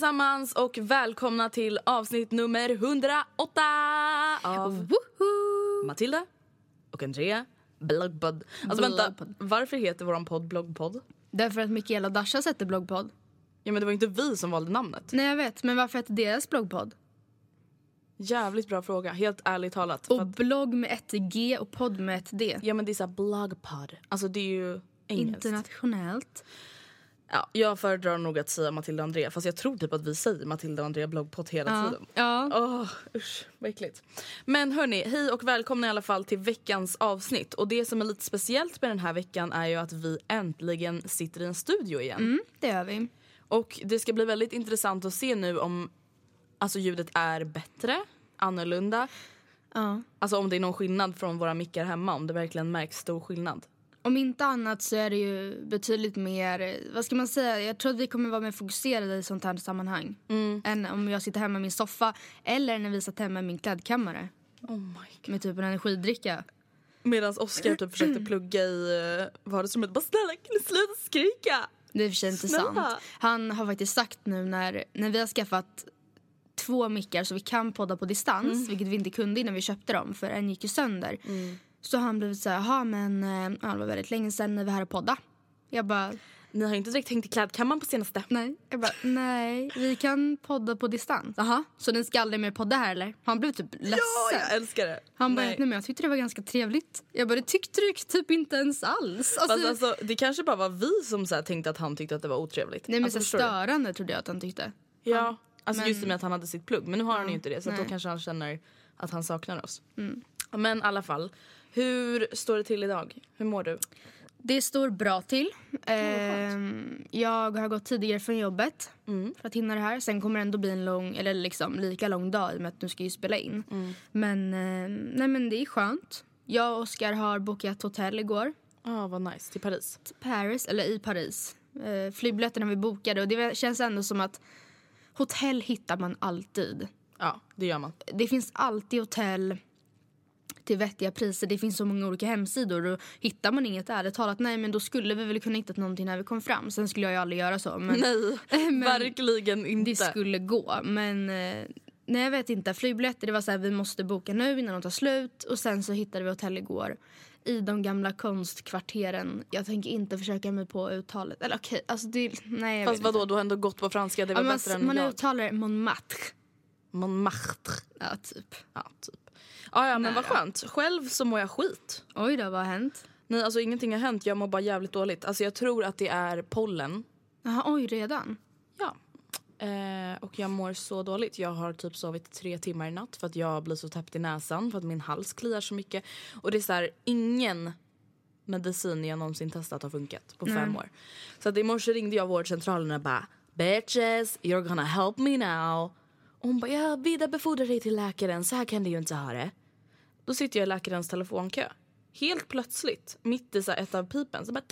allesammans och välkomna till avsnitt nummer 108 av Woho! Matilda och Andrea Bloggpodd. Alltså vänta, varför heter våran podd Bloggpodd? Därför att Mikaela och Dasha sätter bloggpodd. Ja men det var inte vi som valde namnet. Nej jag vet, men varför heter deras bloggpodd? Jävligt bra fråga, helt ärligt talat. Och att, blogg med ett G och podd med ett D. ja men det är såhär bloggpodd. Alltså det är ju engelskt. Internationellt. Ja, jag föredrar nog att säga Matilda Andrea fast jag tror typ att vi säger Matilda Andrea Bloggpodd hela Ja. tiden. ja. Åh, usch, vad äckligt. Men hörni, hej och välkomna i alla fall till veckans avsnitt. Och det som är lite speciellt med den här veckan är ju att vi äntligen sitter i en studio igen. Mm, det gör vi. Och det ska bli väldigt intressant att se nu om alltså, ljudet är bättre, annorlunda. Ja. Alltså om det är någon skillnad från våra mickar hemma, om det verkligen märks stor skillnad. Om inte annat så är det ju betydligt mer, vad ska man säga, jag tror att vi kommer vara mer fokuserade i sånt här sammanhang. Än om jag sitter hemma i min soffa eller när vi satt hemma i min klädkammare. Oh my God. Med typ en energidricka. Medan Oscar typ försökte plugga i eh, vardagsrummet. Bara snälla kan du sluta skrika? Det är i och för sig inte sant. Han har faktiskt sagt nu när, när vi har skaffat två mickar så vi kan podda på distans, Mm. vilket vi inte kunde innan vi köpte dem för en gick ju sönder. Så har han blivit så här, jaha men eh, ja, det var väldigt länge sedan när vi här och podda. Jag bara, Ni har inte direkt hängt i klädkammaren på senaste. nej. Jag bara, nej, vi kan podda på distans. Jaha, så ni ska aldrig mer podda här eller? Han blev typ ledsen. Ja, jag älskar det. Han bara, Nej. nej men jag tyckte det var ganska trevligt. Jag bara, det tyckte du typ inte ens alls. Alltså, Fast alltså, det kanske bara var vi som så här tänkte att han tyckte att det var otrevligt. nej men alltså, så störande trodde jag att han tyckte. Ja, alltså Men- just det med att han hade sitt plugg. Men nu har han ju inte det så då kanske han känner att han saknar oss. Mm. Men i alla fall, hur står det till idag? Hur mår du? Det står bra till. Ehm, jag har gått tidigare från jobbet Mm. för att hinna det här. Sen kommer det ändå bli en lång, eller liksom lika lång dag i och med att nu ska ju spela in. Men, ehm, nej men det är skönt. Jag och Oskar har bokat hotell igår. Ja, vad nice. Till Paris. Paris, eller i Paris. Uh, flygbiljetterna vi bokade och det känns ändå som att hotell hittar man alltid. Ja, det gör man. Det finns alltid hotell till vettiga priser. Det finns så många olika hemsidor och hittar man inget ärligt talat, nej men då skulle vi väl kunna hittat någonting när vi kom fram. Sen skulle jag ju aldrig göra så. Men Nej, Men verkligen inte. det skulle gå. Men eh, nej jag vet inte. Flygbiljetter det var så här, vi måste boka nu innan de tar slut. Och sen så hittade vi hotell igår i de gamla konstkvarteren. Jag tänker inte försöka mig på uttalet. Eller okej, alltså det, nej jag Fast vadå, inte. du har ändå gått på franska. Det Ja, var man, bättre än man jag. uttalar Montmartre. Montmartre. Ja, typ. Ja, typ. Ja, ja, men Nej vad skönt. Själv så mår jag skit. Oj då, vad har hänt? Nej, alltså ingenting har hänt. Jag mår bara jävligt dåligt. Alltså jag tror att det är pollen. Jaha, oj redan? Ja. Eh, och jag mår så dåligt. Jag har typ sovit tre timmar i natt för att jag blir så täppt i näsan för att min hals kliar så mycket. Och det är så här, ingen medicin jag någonsin testat har funkat på fem år. Så att i morse ringde jag vårdcentralen och bara bitches you're gonna help me now. Och hon bara jag vidarebefordrar dig till läkaren så här kan du ju inte ha det. Då sitter jag i läkarens telefonkö. Helt plötsligt, mitt i så ett av pipen, så bara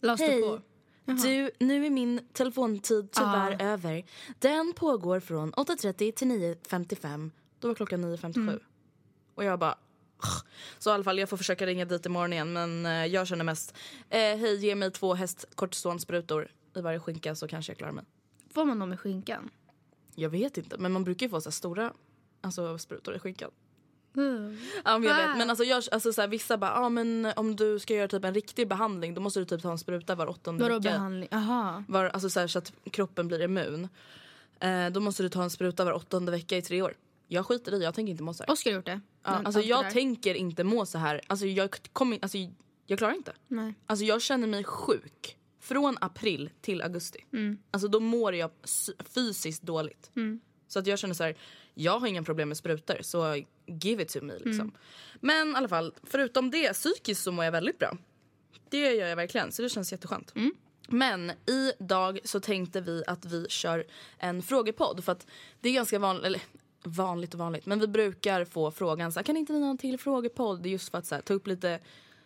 Lades Hej. på? du, nu är min telefontid tyvärr över. Den pågår från 8.30 till 9.55. Då var klockan 9.57. Och jag bara... Så i alla fall, jag får försöka ringa dit imorgon igen. Men eh, jag känner mest, eh, hej ge mig två hästkortisonsprutor i varje skinka så kanske jag klarar mig. Får man dem med skinkan? Jag vet inte, men man brukar ju få så stora alltså, sprutor i skinkan. Mm. Ja, men jag vet. Men alltså, jag, alltså, så här, vissa bara, ah, men om du ska göra typ en riktig behandling då måste du typ ta en spruta var åttonde Vadå vecka. behandling? Aha. var, alltså så, här, så att kroppen blir immun. Eh, då måste du ta en spruta var åttonde vecka i tre år. Jag skiter i, jag tänker inte må så här. Oskar har gjort det. Ja, Men alltså, jag tänker inte må så här. Alltså, jag, kommer, in- alltså, jag klarar inte. Nej. Alltså, jag känner mig sjuk. Från april till augusti. Mm. Alltså, då mår jag fysiskt dåligt. Så att jag känner så här, jag har inga problem med sprutor så give it to me. Liksom. Mm. Men i alla fall, förutom det, psykiskt så mår jag väldigt bra. Det gör jag verkligen, så det känns jätteskönt. Mm. Men idag så tänkte vi att vi kör en frågepodd för att det är ganska vanligt, eller vanligt och vanligt, men vi brukar få frågan så här, kan inte ni ha en till frågepodd? Just för att så här, ta upp lite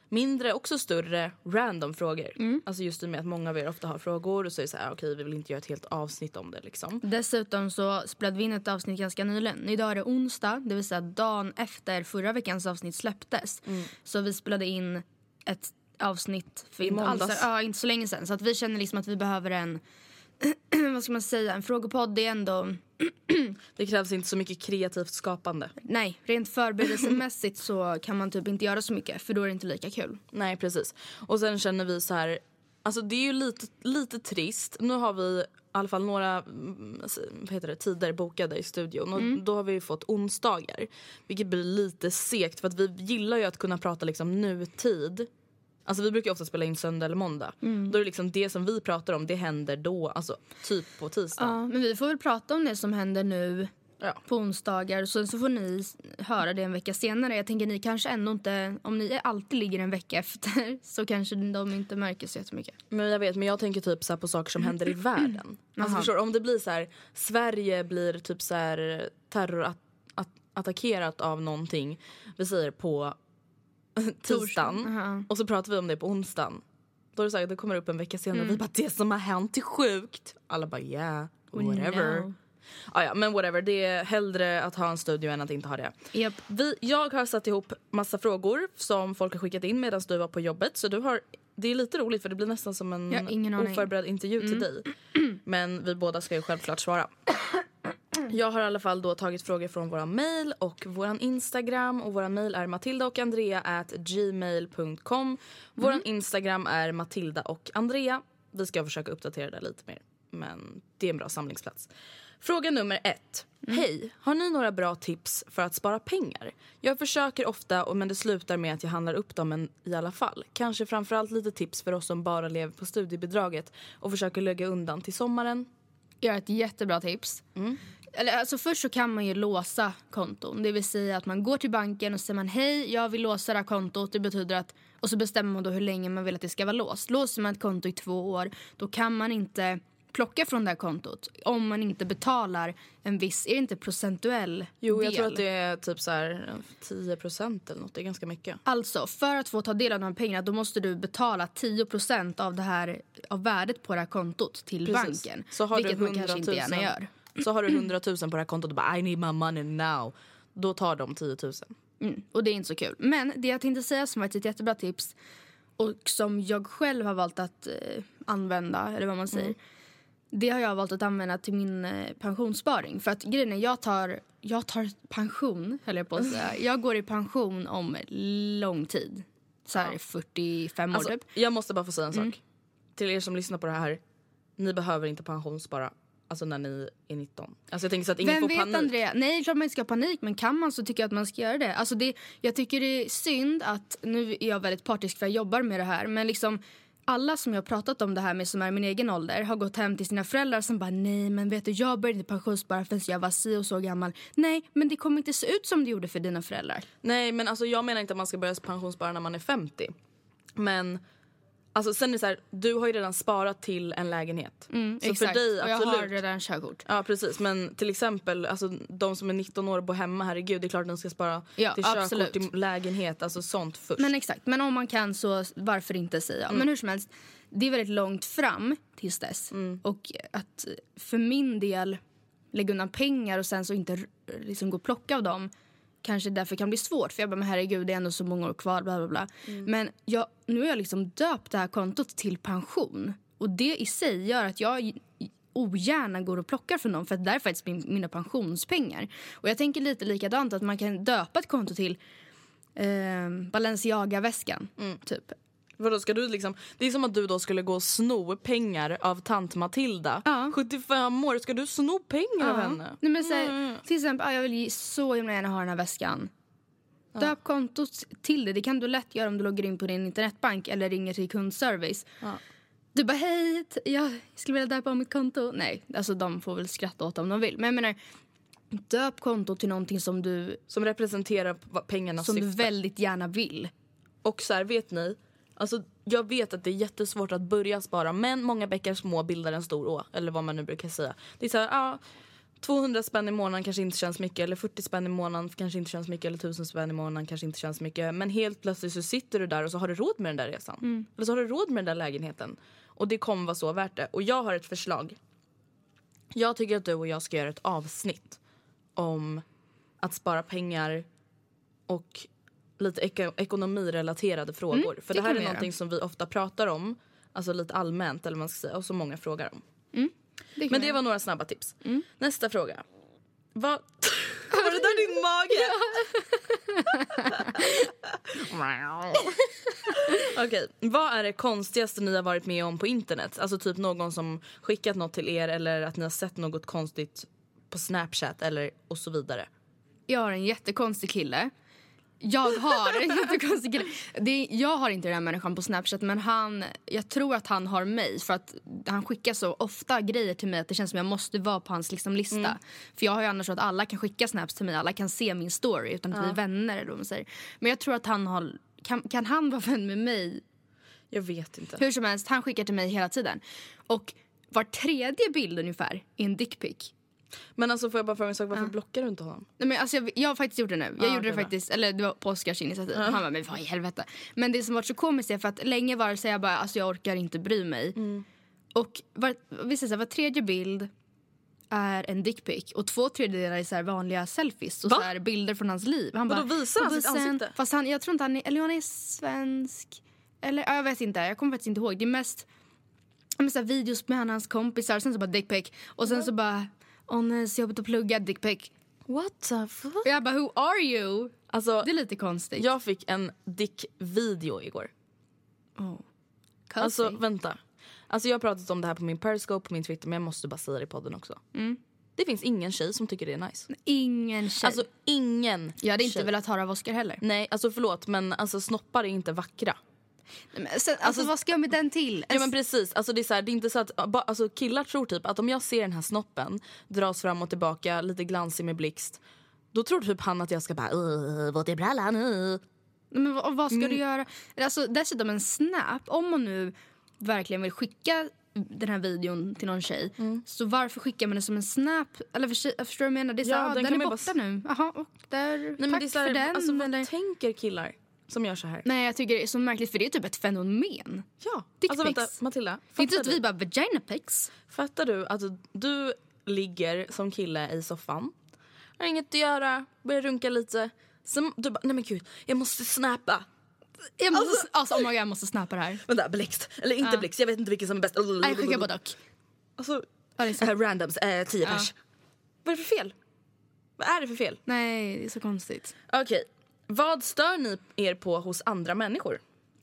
mindre, också större random frågor. Alltså just i och med att många av er ofta har frågor och så är det så här, okej vi vill inte göra ett helt avsnitt om det liksom. Dessutom så spelade vi in ett avsnitt ganska nyligen. Idag är det onsdag, det vill säga dagen efter förra veckans avsnitt släpptes. Så vi spelade in ett avsnitt för inte, alls, ja, inte så länge sedan. Så att vi känner liksom att vi behöver en, vad ska man säga, en frågepodd. Är ändå, Det krävs inte så mycket kreativt skapande. nej, rent förberedelsemässigt så kan man typ inte göra så mycket för då är det inte lika kul. Nej precis. Och sen känner vi så här, alltså det är ju lite, lite trist. Nu har vi i alla fall några mm, vad heter det, tider bokade i studion och då har vi ju fått onsdagar. Vilket blir lite segt för att vi gillar ju att kunna prata liksom nutid. Alltså vi brukar ofta spela in söndag eller måndag. Då är det liksom det som vi pratar om det händer då, alltså typ på tisdag. Ja, men vi får väl prata om det som händer nu Ja. på onsdagar. Så, så får ni höra det en vecka senare. Jag tänker ni kanske ändå inte, om ni alltid ligger en vecka efter så kanske de inte märker så jättemycket. Men jag vet, men jag tänker typ så här på saker som händer i världen. Alltså förstår, om det blir så här, Sverige blir typ så här terrorattackerat av någonting, vi säger på tisdagen Aha. och så pratar vi om det på onsdagen. Då är det så här, det kommer upp en vecka senare och vi bara det som har hänt är sjukt. Alla bara yeah, whatever. know. Ah, ja, men whatever, det är hellre att ha en studio än att inte ha det. Japp. Vi, jag har satt ihop massa frågor som folk har skickat in medan du var på jobbet. Så du har, det är lite roligt för det blir nästan som en oförberedd intervju till dig. Men vi båda ska ju självklart svara. Jag har i alla fall då tagit frågor från våra mail och våran Instagram. Och våran mail är matilda och andrea at gmail.com. Våran Instagram är matilda och andrea. Vi ska försöka uppdatera det lite mer. Men det är en bra samlingsplats. Fråga nummer ett. Hej, har ni några bra tips för att spara pengar? Jag försöker ofta men det slutar med att jag handlar upp dem i alla fall. Kanske framförallt lite tips för oss som bara lever på studiebidraget och försöker lägga undan till sommaren. Jag har ett jättebra tips. Eller, alltså, först så kan man ju låsa konton. Det vill säga att man går till banken och säger man hej, jag vill låsa det här kontot. Det betyder att, och så bestämmer man då hur länge man vill att det ska vara låst. Låser man ett konto i två år, då kan man inte plocka från det här kontot om man inte betalar en viss, är det inte procentuell Jo, del? jag tror att det är typ så här 10 procent eller något. Det är ganska mycket. Alltså, för att få ta del av de här pengarna då måste du betala 10 av, det här, av värdet på det här kontot till Precis. banken. Så har vilket du man kanske inte 100 gärna 000. gör. Så har du 100 000 på det här kontot och bara I need my money now. Då tar de 10 000. Mm, och det är inte så kul. Men det jag tänkte säga som var ett jättebra tips och som jag själv har valt att eh, använda, eller vad man säger. Det har jag valt att använda till min eh, pensionssparing. För att grejen är, jag tar, jag tar pension, höll jag på att säga. Jag går i pension om lång tid. Så här 45 år Alltså, typ. jag måste bara få säga en sak. Till er som lyssnar på det här. Ni behöver inte pensionsspara alltså när ni är 19. Alltså jag tänker så att ingen Vem får vet panik. Andrea? Nej, klart man inte ska ha panik. Men kan man så tycker jag att man ska göra det. Alltså det jag tycker det är synd att, nu är jag väldigt partisk för jag jobbar med det här. Men liksom alla som jag har pratat om det här med som är min egen ålder har gått hem till sina föräldrar som bara nej men vet du jag började inte pensionsspara förrän jag var si och så gammal. Nej men det kommer inte se ut som det gjorde för dina föräldrar. Nej men alltså jag menar inte att man ska börja pensionsspara när man är 50. Men alltså sen är det så här, du har ju redan sparat till en lägenhet. Mm, så exakt. för dig och jag absolut. har redan körkort. Ja precis men till exempel alltså, de som är 19 år och bor hemma, herregud det är klart att de ska spara Ja, till absolut. körkort, till lägenhet, alltså sånt först. Men exakt, men om man kan så varför inte säga. Mm. Men hur som helst, det är väldigt långt fram tills dess. Mm. Och att för min del lägga undan pengar och sen så inte r- liksom gå och plocka av dem kanske därför kan bli svårt. För jag bara, men herregud det är ändå så många år kvar, bla bla bla. Mm. Men jag, nu har jag liksom döpt det här kontot till pension. Och det i sig gör att jag ogärna går och plockar från dem för att det är faktiskt min, mina pensionspengar. Och jag tänker lite likadant att man kan döpa ett konto till eh, Balenciaga-väskan. Mm. Typ. Vadå, ska du liksom, det är som att du då skulle gå och sno pengar av tant Matilda. Ja. 75 år, ska du sno pengar av henne? Nej, men så här, Mm. Till exempel, jag vill så himla gärna ha den här väskan. Döp kontot till det. Det kan du lätt göra om du loggar in på din internetbank eller ringer till kundservice. Ja. Du bara hej, jag skulle vilja döpa om mitt konto. Nej, alltså de får väl skratta åt om de vill. Men jag menar, döp kontot till någonting som du, Som representerar pengarnas som du syfte. väldigt gärna vill. Och så här, vet ni, alltså, jag vet att det är jättesvårt att börja spara men många bäckar små bildar en stor å. Eller vad man nu brukar säga. Det är så här, ja, 200 spänn i månaden kanske inte känns mycket eller 40 spänn i månaden kanske inte känns mycket eller 1000 spänn i månaden kanske inte känns mycket. Men helt plötsligt så sitter du där och så har du råd med den där resan. Eller så har du råd med den där lägenheten. Och det kommer vara så värt det. Och jag har ett förslag. Jag tycker att du och jag ska göra ett avsnitt om att spara pengar och lite eko- ekonomirelaterade frågor. För det det här är någonting som vi ofta pratar om, alltså lite allmänt eller man ska säga, och som många frågar om. Det Men det var några snabba tips. Nästa fråga. Vad... var det där din mage? Okej, vad är det konstigaste ni har varit med om på internet? Alltså typ någon som skickat något till er eller att ni har sett något konstigt på Snapchat eller och så vidare. Jag har en jättekonstig kille. Jag har en jättekonstig kille. Det är, jag har inte den här människan på Snapchat men han, jag tror att han har mig för att han skickar så ofta grejer till mig att det känns som jag måste vara på hans liksom, lista. För jag har ju annars så att alla kan skicka snaps till mig, alla kan se min story utan att vi är vänner eller vad säger. Men jag tror att han har, kan, kan han vara vän med mig Jag vet inte. hur som helst, han skickar till mig hela tiden. Och var tredje bild ungefär är en dickpic. Men alltså får jag bara fråga en sak, varför blockar du inte honom? Nej, men alltså jag, jag har faktiskt gjort det nu. Jag Ah, gjorde det faktiskt, eller det var på Oscars initiativ. Han bara, men vad i helvete. Men det som var så komiskt är för att länge var det så jag bara, alltså jag orkar inte bry mig. Mm. Och var, visst är det så här, var tredje bild är en dickpic och två tredjedelar är så vanliga selfies och Va? så här bilder från hans liv. Han bara, visar han sitt ansikte? Fast han, jag tror inte han är, eller han är svensk. Eller ja, jag vet inte, jag kommer faktiskt inte ihåg. Det är mest ja, men så videos med han och hans kompisar, sen så bara dickpic. Och sen så bara, åh nej, så jobbigt att plugga, dickpic. What the fuck? Jag bara, who are you? Alltså, Det är lite konstigt. jag fick en dick-video igår. Oh. Alltså vänta. Alltså jag har pratat om det här på min periscope, på min twitter men jag måste bara säga det i podden också. Mm. Det finns ingen tjej som tycker det är nice. Ingen tjej. Alltså ingen jag hade inte tjej. velat höra av Oscar heller. Nej alltså förlåt men alltså snoppar är inte vackra. Men, sen, alltså, vad ska jag med den till? Ja men precis, alltså det är, så här, det är inte så att ba, alltså, killar tror typ att om jag ser den här snoppen dras fram och tillbaka lite glansig med blixt då tror typ han att jag ska bara "Åh, vad är brallan? uh?" Nej, Men vad, vad ska Mm. du göra? Alltså, dessutom en snap, om man nu verkligen vill skicka den här videon till någon tjej Mm. så varför skickar man det som en snap? Eller för, förstår du vad jag menar? Det är så, Ja, ja, den den, är borta bara nu. Jaha, och där, Nej, tack det är så här, för den. Alltså, vad eller? tänker killar som gör så här? Nej jag tycker det är så märkligt för det är typ ett fenomen. Ja, Dick alltså vänta pics. Matilda. Det är inte att vi bara vagina pics. Fattar du att du ligger som kille i soffan, har inget att göra, börjar runka lite. Sen du bara, nej men gud, jag måste snappa. Jag måste, alltså, oh my God, jag måste snappa det här. Vänta, blixt. Eller inte Ja. blixt, jag vet inte vilken som är bäst. Nej, jag skickar både och. Alltså, Ja, äh, randoms, äh, tio pers. Vad är det för fel? Vad är det för fel? Nej, det är så konstigt. Okej, vad stör ni er på hos andra människor?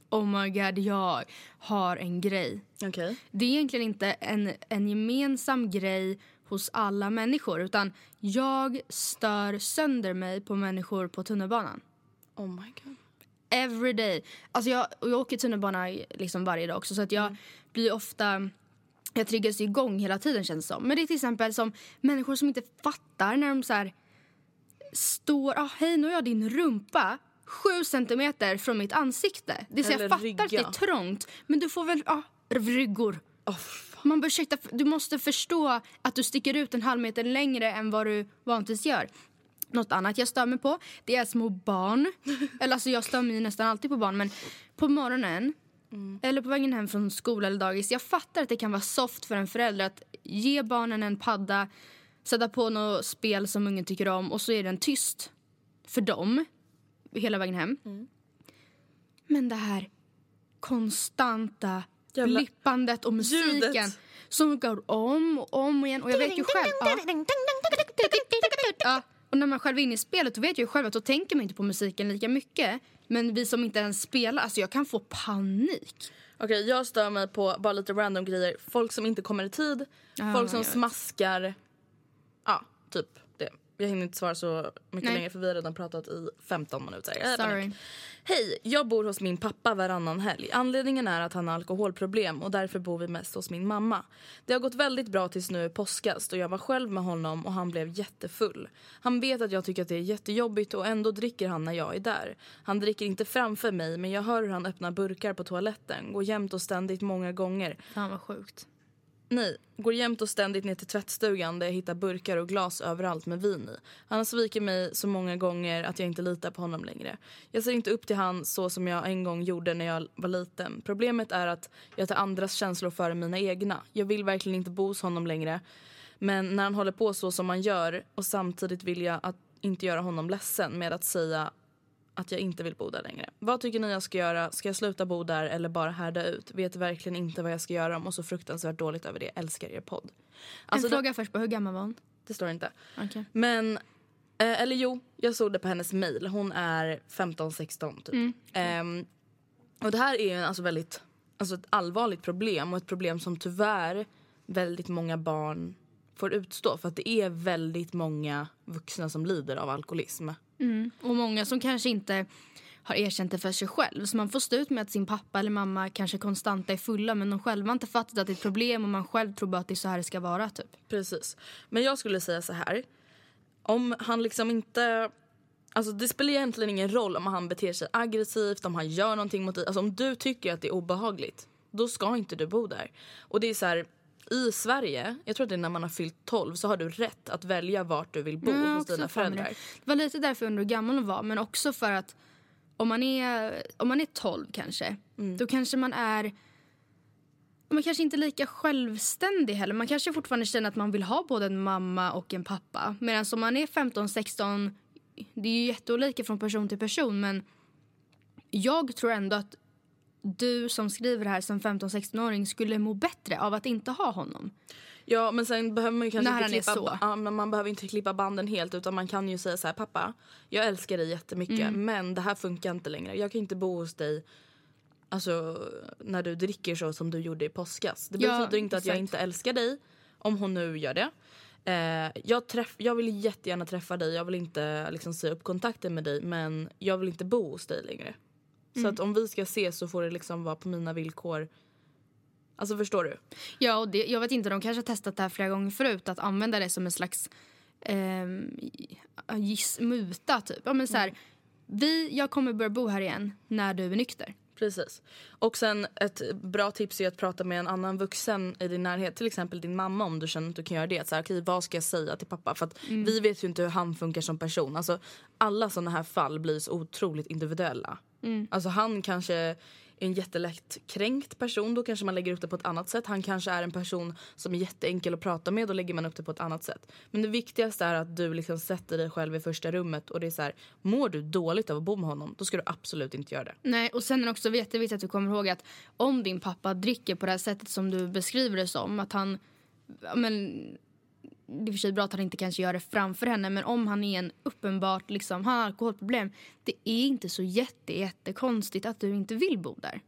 Oh my god, jag har en grej. Okej. Det är egentligen inte en, en gemensam grej hos alla människor utan jag stör sönder mig på människor på tunnelbanan. Oh my god. Every day. Alltså jag, jag åker tunnelbana liksom varje dag också så att jag blir ofta... Jag triggas igång hela tiden känns det som. Men det är till exempel som människor som inte fattar när de så här står... Ah, hej, nu har jag din rumpa sju centimeter från mitt ansikte. Det så jag fattar rygga. att det är trångt. Men du får väl, ja, ryggor. Fan. Man bör, du måste förstå att du sticker ut en halv meter längre än vad du vanligtvis gör. Något annat jag stör mig på det är små barn. eller alltså jag stör mig nästan alltid på barn men på morgonen eller på vägen hem från skola eller dagis. Jag fattar att det kan vara soft för en förälder att ge barnen en padda, sätta på något spel som ungen tycker om och så är den tyst för dem hela vägen hem. Men det här konstanta Jävla blippandet och musiken ljudet. som går om och om igen. Och jag vet ju själv... Ja. Ja, och när man själv är inne i spelet då vet jag ju själv att då tänker man inte på musiken lika mycket. Men vi som inte ens spelar, alltså jag kan få panik. Okej, jag stör mig på bara lite random grejer. Folk som inte kommer i tid, Ja, folk som smaskar. Ja, typ det. Jag hinner inte svara så mycket Nej. längre för vi har redan pratat i 15 minuter. Är Sorry. Hej, jag bor hos min pappa varannan helg. Anledningen är att han har alkoholproblem och därför bor vi mest hos min mamma. Det har gått väldigt bra tills nu i påskas då jag var själv med honom och han blev jättefull. Han vet att jag tycker att det är jättejobbigt och ändå dricker han när jag är där. Han dricker inte framför mig men jag hör hur han öppnar burkar på toaletten, går jämt och ständigt många gånger. Fan vad sjukt. Nej, går jämt och ständigt ner till tvättstugan där jag hittar burkar och glas överallt med vin i. Han har svikit mig så många gånger att jag inte litar på honom längre. Jag ser inte upp till han så som jag en gång gjorde när jag var liten. Problemet är att jag tar andras känslor före mina egna. Jag vill verkligen inte bo hos honom längre. Men när han håller på så som han gör och samtidigt vill jag att inte göra honom ledsen med att säga att jag inte vill bo där längre. Vad tycker ni jag ska göra? Ska jag sluta bo där eller bara härda ut? Vet verkligen inte vad jag ska göra och så fruktansvärt dåligt över det. Älskar er podd. Alltså, en fråga först, på hur gammal var hon? det står inte. Okej. Men, eh, eller jo, jag såg det på hennes mail. Hon är 15-16 typ. Ehm, och det här är ju alltså väldigt, alltså ett allvarligt problem och ett problem som tyvärr väldigt många barn får utstå. För att det är väldigt många vuxna som lider av alkoholism. Och många som kanske inte har erkänt det för sig själv. Så man får stå ut med att sin pappa eller mamma kanske konstant är fulla men de själva inte fattat att det är ett problem och man själv tror bara att det är så här det ska vara typ. Precis. Men jag skulle säga så här. Om han liksom inte... Alltså det spelar egentligen ingen roll om han beter sig aggressivt, om han gör någonting mot dig. Alltså om du tycker att det är obehagligt, då ska inte du bo där. Och det är så här, i Sverige, jag tror att det är när man har fyllt 12, så har du rätt att välja vart du vill bo Ja, hos dina föräldrar. Det. det var lite därför jag undrade hur gammal hon var men också för att om man är, om man är 12 kanske, Mm. då kanske man är man kanske inte är lika självständig heller. Man kanske fortfarande känner att man vill ha både en mamma och en pappa. Medan om man är 15-16, det är ju jätteolika från person till person men jag tror ändå att du som skriver det här som 15-16-åring skulle må bättre av att inte ha honom. Ja men sen behöver man ju kanske När inte klippa, ja, men man behöver inte klippa banden helt utan man kan ju säga så här pappa, jag älskar dig jättemycket Mm. men det här funkar inte längre. Jag kan inte bo hos dig alltså, när du dricker så som du gjorde i påskas. Det Ja, betyder inte att jag inte älskar dig om hon nu gör det. Eh, jag, träff, jag vill jättegärna träffa dig, jag vill inte liksom, säga upp kontakten med dig men jag vill inte bo hos dig längre. Mm. Så att om vi ska ses så får det liksom vara på mina villkor. Alltså förstår du? Ja, och det, jag vet inte, de kanske har testat det här flera gånger förut. Att använda det som en slags ehm, giss, muta, typ. Ja, men så här, vi, jag kommer börja bo här igen när du är nykter. Precis. Och sen ett bra tips är att prata med en annan vuxen i din närhet. Till exempel din mamma om du känner att du kan göra det. Så här, okej, vad ska jag säga till pappa? För att vi vet ju inte hur han funkar som person. Alltså, alla sådana här fall blir så otroligt individuella. Alltså han kanske är en jättelätt kränkt person. Då kanske man lägger upp det på ett annat sätt. Han kanske är en person som är jätteenkel att prata med. Då lägger man upp det på ett annat sätt. Men det viktigaste är att du liksom sätter dig själv i första rummet. Och det är så här, mår du dåligt av att bo med honom, då ska du absolut inte göra det. Nej, och sen är det också jätteviktigt att du kommer ihåg att om din pappa dricker på det här sättet som du beskriver det som, att han, men det är för sig bra att han inte kanske gör det framför henne, men om han är en uppenbart, liksom, han har alkoholproblem, det är inte så jätte, jättekonstigt att du inte vill bo där.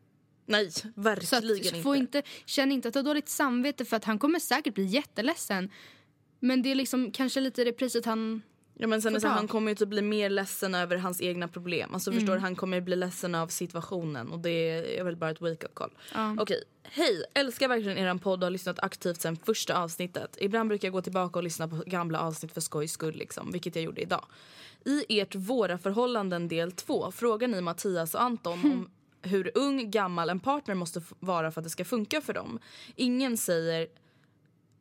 Nej, Så verkligen att, få inte. inte, känn inte att du har dåligt samvete för att han kommer säkert bli jätteledsen. Men det är liksom kanske lite det priset han Ja, men sen så ta. han kommer ju typ bli mer ledsen över hans egna problem. Alltså förstår Mm. han kommer bli ledsen av situationen och det är väl bara ett wake-up call. Ja. Okej, hej! Älskar verkligen eran podd och har lyssnat aktivt sen första avsnittet. Ibland brukar jag gå tillbaka och lyssna på gamla avsnitt för skojs skull liksom, vilket jag gjorde idag. I ert Våra förhållanden del 2 frågar ni Mattias och Anton om hur ung, gammal en partner måste vara för att det ska funka för dem. Ingen säger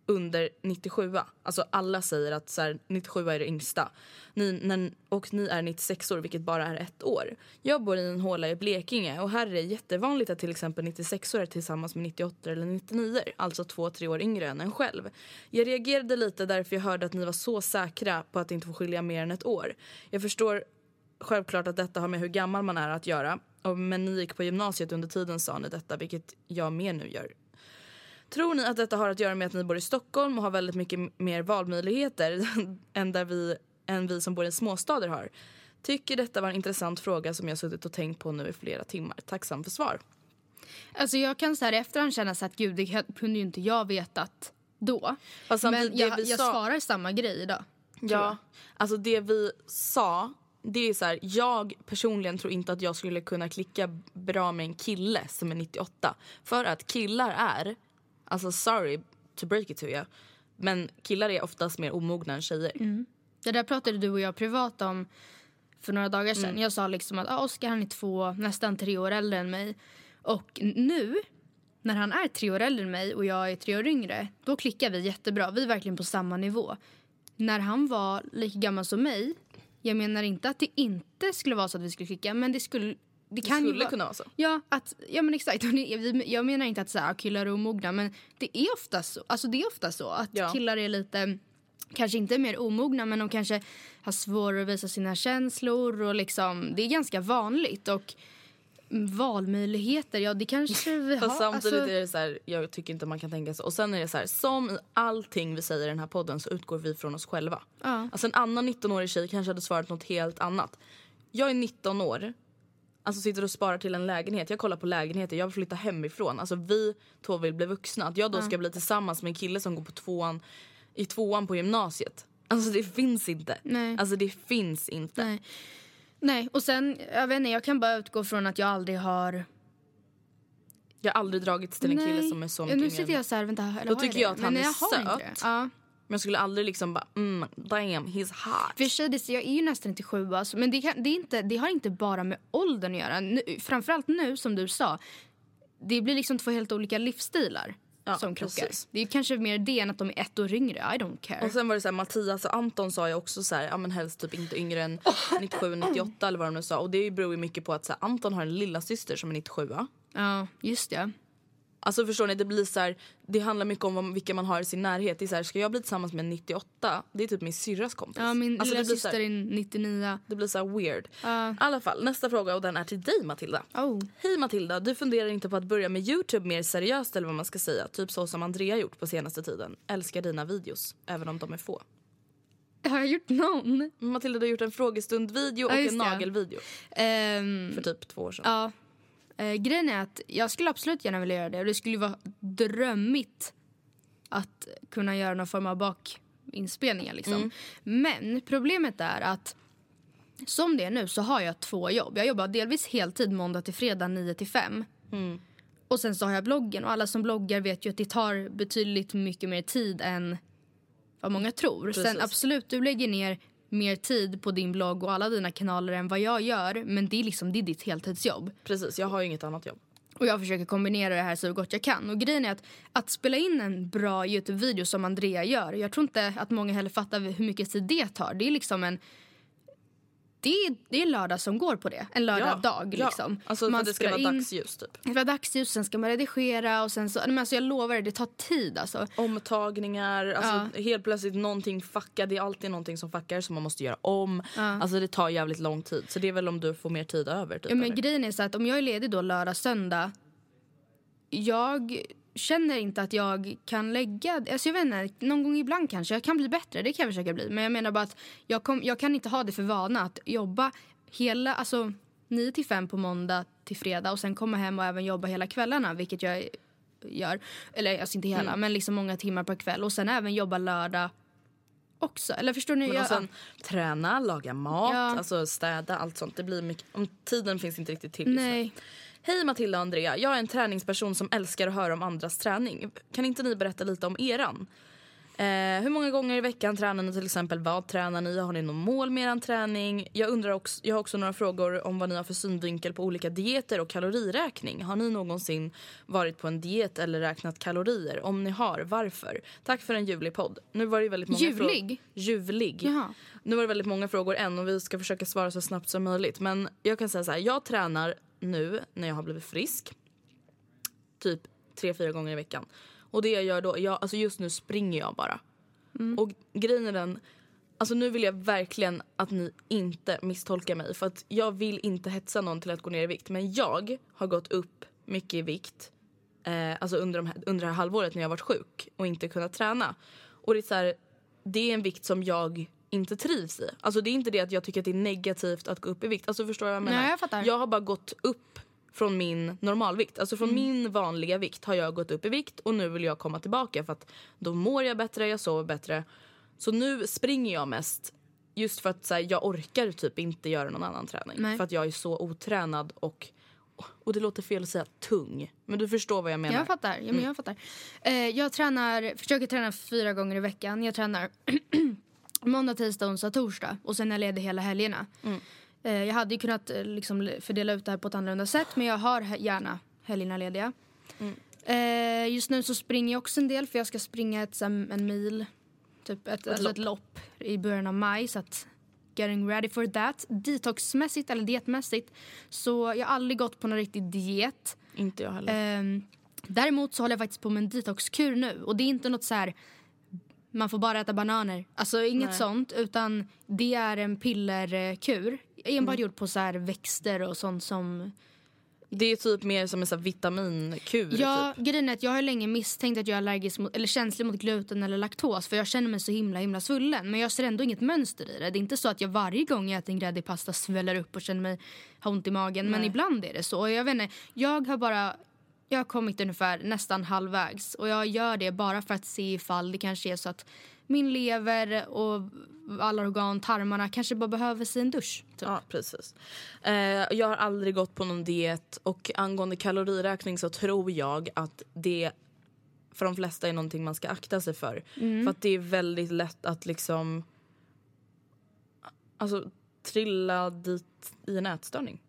under 97 Alltså alla säger att så här, 97 är det yngsta. Ni, när, och ni är 96 år vilket bara är ett år. Jag bor i en håla i Blekinge och här är det jättevanligt att till exempel 96 år är tillsammans med 98 eller 99 Alltså två, tre år yngre än en själv. Jag reagerade lite därför jag hörde att ni var så säkra på att inte få skilja mer än ett år. Jag förstår självklart att detta har med hur gammal man är att göra. Men ni gick på gymnasiet under tiden sa ni detta vilket jag mer nu gör. Tror ni att detta har att göra med att ni bor i Stockholm och har väldigt mycket mer valmöjligheter än, där vi, än vi som bor i småstäder har? Tycker detta var en intressant fråga som jag suttit och tänkt på nu i flera timmar. Tacksam för svar. Alltså jag kan så här i efterhand känna så att gud det kunde ju inte jag vetat då. Samtidigt, Men jag, jag sa- svarar samma grej idag. Ja, alltså det vi sa det är så här, jag personligen tror inte att jag skulle kunna klicka bra med en kille som är 98. För att killar är, alltså sorry to break it to you, men killar är oftast mer omogna än tjejer. Det där pratade du och jag privat om för några dagar Mm. sedan. Jag sa liksom att ah, Oskar han är två, nästan tre år äldre än mig. Och nu, när han är tre år äldre än mig och jag är tre år yngre, då klickar vi jättebra. Vi är verkligen på samma nivå. När han var lika gammal som mig, jag menar inte att det inte skulle vara så att vi skulle klicka, men det skulle... Det, Det kan ju skulle vara, kunna vara så. Ja, att, ja men exakt. Det- Jag menar inte att så här, killar är omogna, men det är ofta så, alltså det är ofta så att Ja. killar är lite, kanske inte mer omogna, men de kanske har svårare att visa sina känslor och liksom, det är ganska vanligt. Och valmöjligheter, ja det kanske vi har. Fast samtidigt alltså, är det så här, jag tycker inte man kan tänka så. Och sen är det så här, som i allting vi säger i den här podden så utgår vi från oss själva. Ja. Alltså en annan 19-årig tjej kanske hade svarat något helt annat. Jag är 19 år, alltså sitter och sparar till en lägenhet. Jag kollar på lägenheter, jag vill flytta hemifrån. Alltså vi två vill bli vuxna. Att jag då ska bli tillsammans med en kille som går på tvåan, i tvåan på gymnasiet. Alltså det finns inte. Nej. Alltså det finns inte. Nej. Nej, och sen, jag vet inte, jag kan bara utgå från att jag aldrig har... Jag har aldrig dragits till en kille Nej. som är så mycket nu sitter jag så här, vänta, eller Då tycker det? jag att han Men är jag söt. Ja. Men jag skulle aldrig liksom bara mm, damn he's hot. För sig, det, jag är ju nästan inte sju alltså, men det, kan, det, är inte, det har inte bara med åldern att göra. Nu, framförallt nu som du sa, det blir liksom två helt olika livsstilar Ja, som krockar. precis. Det är kanske mer det än att de är ett år yngre. I don't care. Och sen var det så här, Mattias och Anton sa ju också så här, ja men helst typ inte yngre än 97, 98 eller vad de nu sa. Och det beror ju mycket på att så här, Anton har en lilla syster som är 97 va? Ja, just det. Alltså förstår ni, det blir så här, det handlar mycket om vad- vilka man har i sin närhet. Det är så här, ska jag bli tillsammans med en 98? Det är typ min syrras kompis. Ja, min alltså, lilla syster är 99. Det blir så här weird. I alla fall, nästa fråga och den är till dig Matilda. Oh. Hej Matilda, du funderar inte på att börja med Youtube mer seriöst eller vad man ska säga? Typ så som Andrea gjort på senaste tiden. Älskar dina videos, även om de är få. Har jag gjort någon? Matilda, du har gjort en frågestund-video och Ja, en just det. nagelvideo Ehm, för typ två år sedan. Ja. Eh, grejen är att jag skulle absolut gärna vilja göra det. Och det skulle ju vara drömmigt att kunna göra någon form av bakinspelningar. Liksom. Men problemet är att som det är nu så har jag två jobb. Jag jobbar delvis heltid måndag till fredag 9 till 5. Och sen så har jag bloggen och alla som bloggar vet ju att det tar betydligt mycket mer tid än vad många tror. Sen Precis. absolut, du lägger ner mer tid på din blogg och alla dina kanaler än vad jag gör. Men det är liksom det är ditt heltidsjobb. Precis, jag har ju inget annat jobb. Och jag försöker kombinera det här så gott jag kan. Och grejen är att, att spela in en bra Youtube-video som Andrea gör. Jag tror inte att många heller fattar hur mycket tid det tar. Det är liksom en... Det är, det är lördag som går på det. En lördag-dag ja. liksom. Alltså för att det ska vara in- dagsljus typ. Det var dagsljus, sen ska man redigera och sen så... Men alltså jag lovar det tar tid alltså. Omtagningar, alltså helt plötsligt någonting fuckar. Det är alltid någonting som fuckar som man måste göra om. Alltså det tar jävligt lång tid. Så det är väl om du får mer tid över typ. Ja, men eller? grejen är så att om jag är ledig då lördag, söndag. Jag känner inte att jag kan lägga... Alltså jag vet inte, någon gång ibland kanske. Jag kan bli bättre, det kan jag försöka bli. Men jag menar bara att jag, kom, jag kan inte ha det för vana att jobba hela... Alltså 9 till 5 på måndag till fredag och sen komma hem och även jobba hela kvällarna, vilket jag gör. Eller alltså inte hela, men liksom många timmar per kväll. Och sen även jobba lördag också. Eller förstår ni? Men Jag, sen träna, laga mat, Ja. alltså städa, allt sånt. Det blir mycket, om tiden finns inte riktigt till. just nu. Hej Matilda och Andrea, jag är en träningsperson som älskar att höra om andras träning. Kan inte ni berätta lite om eran? Eh, hur många gånger i veckan tränar ni till exempel? Vad tränar ni? Har ni någon mål med er träning? Jag, undrar också, jag har också några frågor om vad ni har för synvinkel på olika dieter och kaloriräkning. Har ni någonsin varit på en diet eller räknat kalorier? Om ni har, varför? Tack för en ljuvlig podd. Nu var det väldigt många Ljuvlig? Ljuvlig? Jaha. Nu var det väldigt många frågor än och vi ska försöka svara så snabbt som möjligt. Men jag kan säga så här, jag tränar nu när jag har blivit frisk. Typ tre, fyra gånger i veckan. Och det jag gör då, jag, alltså just nu springer jag bara. Och grejen är den, alltså nu vill jag verkligen att ni inte misstolkar mig. För att jag vill inte hetsa någon till att gå ner i vikt. Men jag har gått upp mycket i vikt eh, alltså under, de här, under det här halvåret när jag varit sjuk och inte kunnat träna. Och det är så här, det är en vikt som jag inte trivs i. Alltså det är inte det att jag tycker att det är negativt att gå upp i vikt. Alltså förstår du vad jag menar? Nej, jag fattar. Jag har bara gått upp från min normalvikt. Alltså Mm. från min vanliga vikt har jag gått upp i vikt och nu vill jag komma tillbaka för att då mår jag bättre, jag sover bättre. Så nu springer jag mest just för att så här, jag orkar typ inte göra någon annan träning. Nej. För att jag är så otränad och, och det låter fel att säga tung. Men du förstår vad jag menar. Jag fattar. Ja, men jag, fattar. Eh, jag tränar, försöker träna fyra gånger i veckan. Jag tränar måndag, tisdag, onsdag, torsdag. Och sen är jag ledig hela helgerna. Eh, jag hade ju kunnat eh, liksom, fördela ut det här på ett annorlunda sätt. Men jag har gärna helgerna lediga. Eh, just nu så springer jag också en del. För jag ska springa ett, en mil. Typ ett, alltså ett lopp i början av maj. Så att getting ready for that. Detoxmässigt eller dietmässigt. Så jag har aldrig gått på någon riktig diet. Inte jag heller. Ehm, däremot så håller jag faktiskt på med en detoxkur nu. Och det är inte något så här... Man får bara äta bananer. Alltså inget Nej. sånt. Utan det är en pillerkur. Enbart Mm. gjort på så här växter och sånt som... Det är typ mer som en här vitaminkur. Ja, Typ. grejen är att jag har länge misstänkt att jag är allergisk mot, eller känslig mot gluten eller laktos. För jag känner mig så himla himla svullen. Men jag ser ändå inget mönster i det. Det är inte så att jag varje gång jag äter en gräddig pasta sväller upp och känner mig har ont i magen. Men Nej. ibland är det så. Och jag vet inte, jag har bara jag har kommit ungefär nästan halvvägs. Och jag gör det bara för att se ifall det kanske är så att min lever och alla organ, tarmarna kanske bara behöver sig en dusch. Typ. Ja, precis. Eh, jag har aldrig gått på någon diet och angående kaloriräkning så tror jag att det för de flesta är någonting man ska akta sig för. För att det är väldigt lätt att liksom alltså trilla dit i en ätstörning.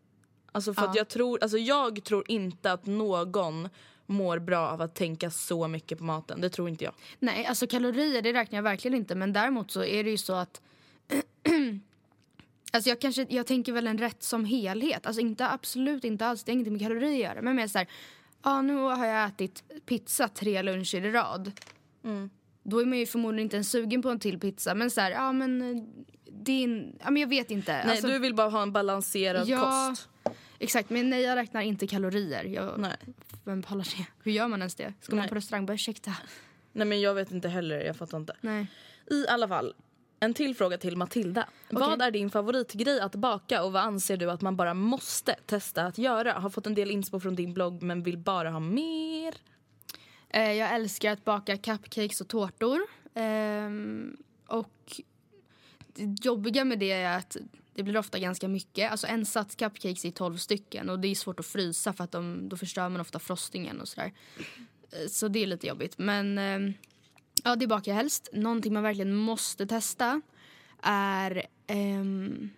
Alltså för att Ja. jag tror, alltså jag tror inte att någon mår bra av att tänka så mycket på maten. Det tror inte jag. Nej, alltså kalorier det räknar jag verkligen inte. Men däremot så är det ju så att... alltså jag, kanske, jag tänker väl en rätt som helhet. Alltså inte absolut inte alls, det har ingenting med kalorier att göra. Men mer så här, ja nu har jag ätit pizza tre luncher i rad. Då är man ju förmodligen inte ens sugen på en till pizza. Men så här, ja men eh, en, ja men jag vet inte. Nej, Alltså, du vill bara ha en balanserad Ja. kost. Exakt, men nej jag räknar inte kalorier. Jag, Nej. Vem pallar det? Hur gör man ens det? Ska man Nej. på restaurang bara ursäkta? Nej men jag vet inte heller, jag fattar inte. Nej. I alla fall, en till fråga till Matilda. Vad är din favoritgrej att baka och vad anser du att man bara måste testa att göra? Har fått en del inspo från din blogg men vill bara ha mer. Eh, jag älskar att baka cupcakes och tårtor. Ehm, och det jobbiga med det är att det blir ofta ganska mycket. Alltså en sats cupcakes är 12 stycken och det är svårt att frysa för att de, då förstör man ofta frostingen och sådär. Eh, så det är lite jobbigt. Men ehm, ja, det bakar jag helst. Någonting man verkligen måste testa är... ehm,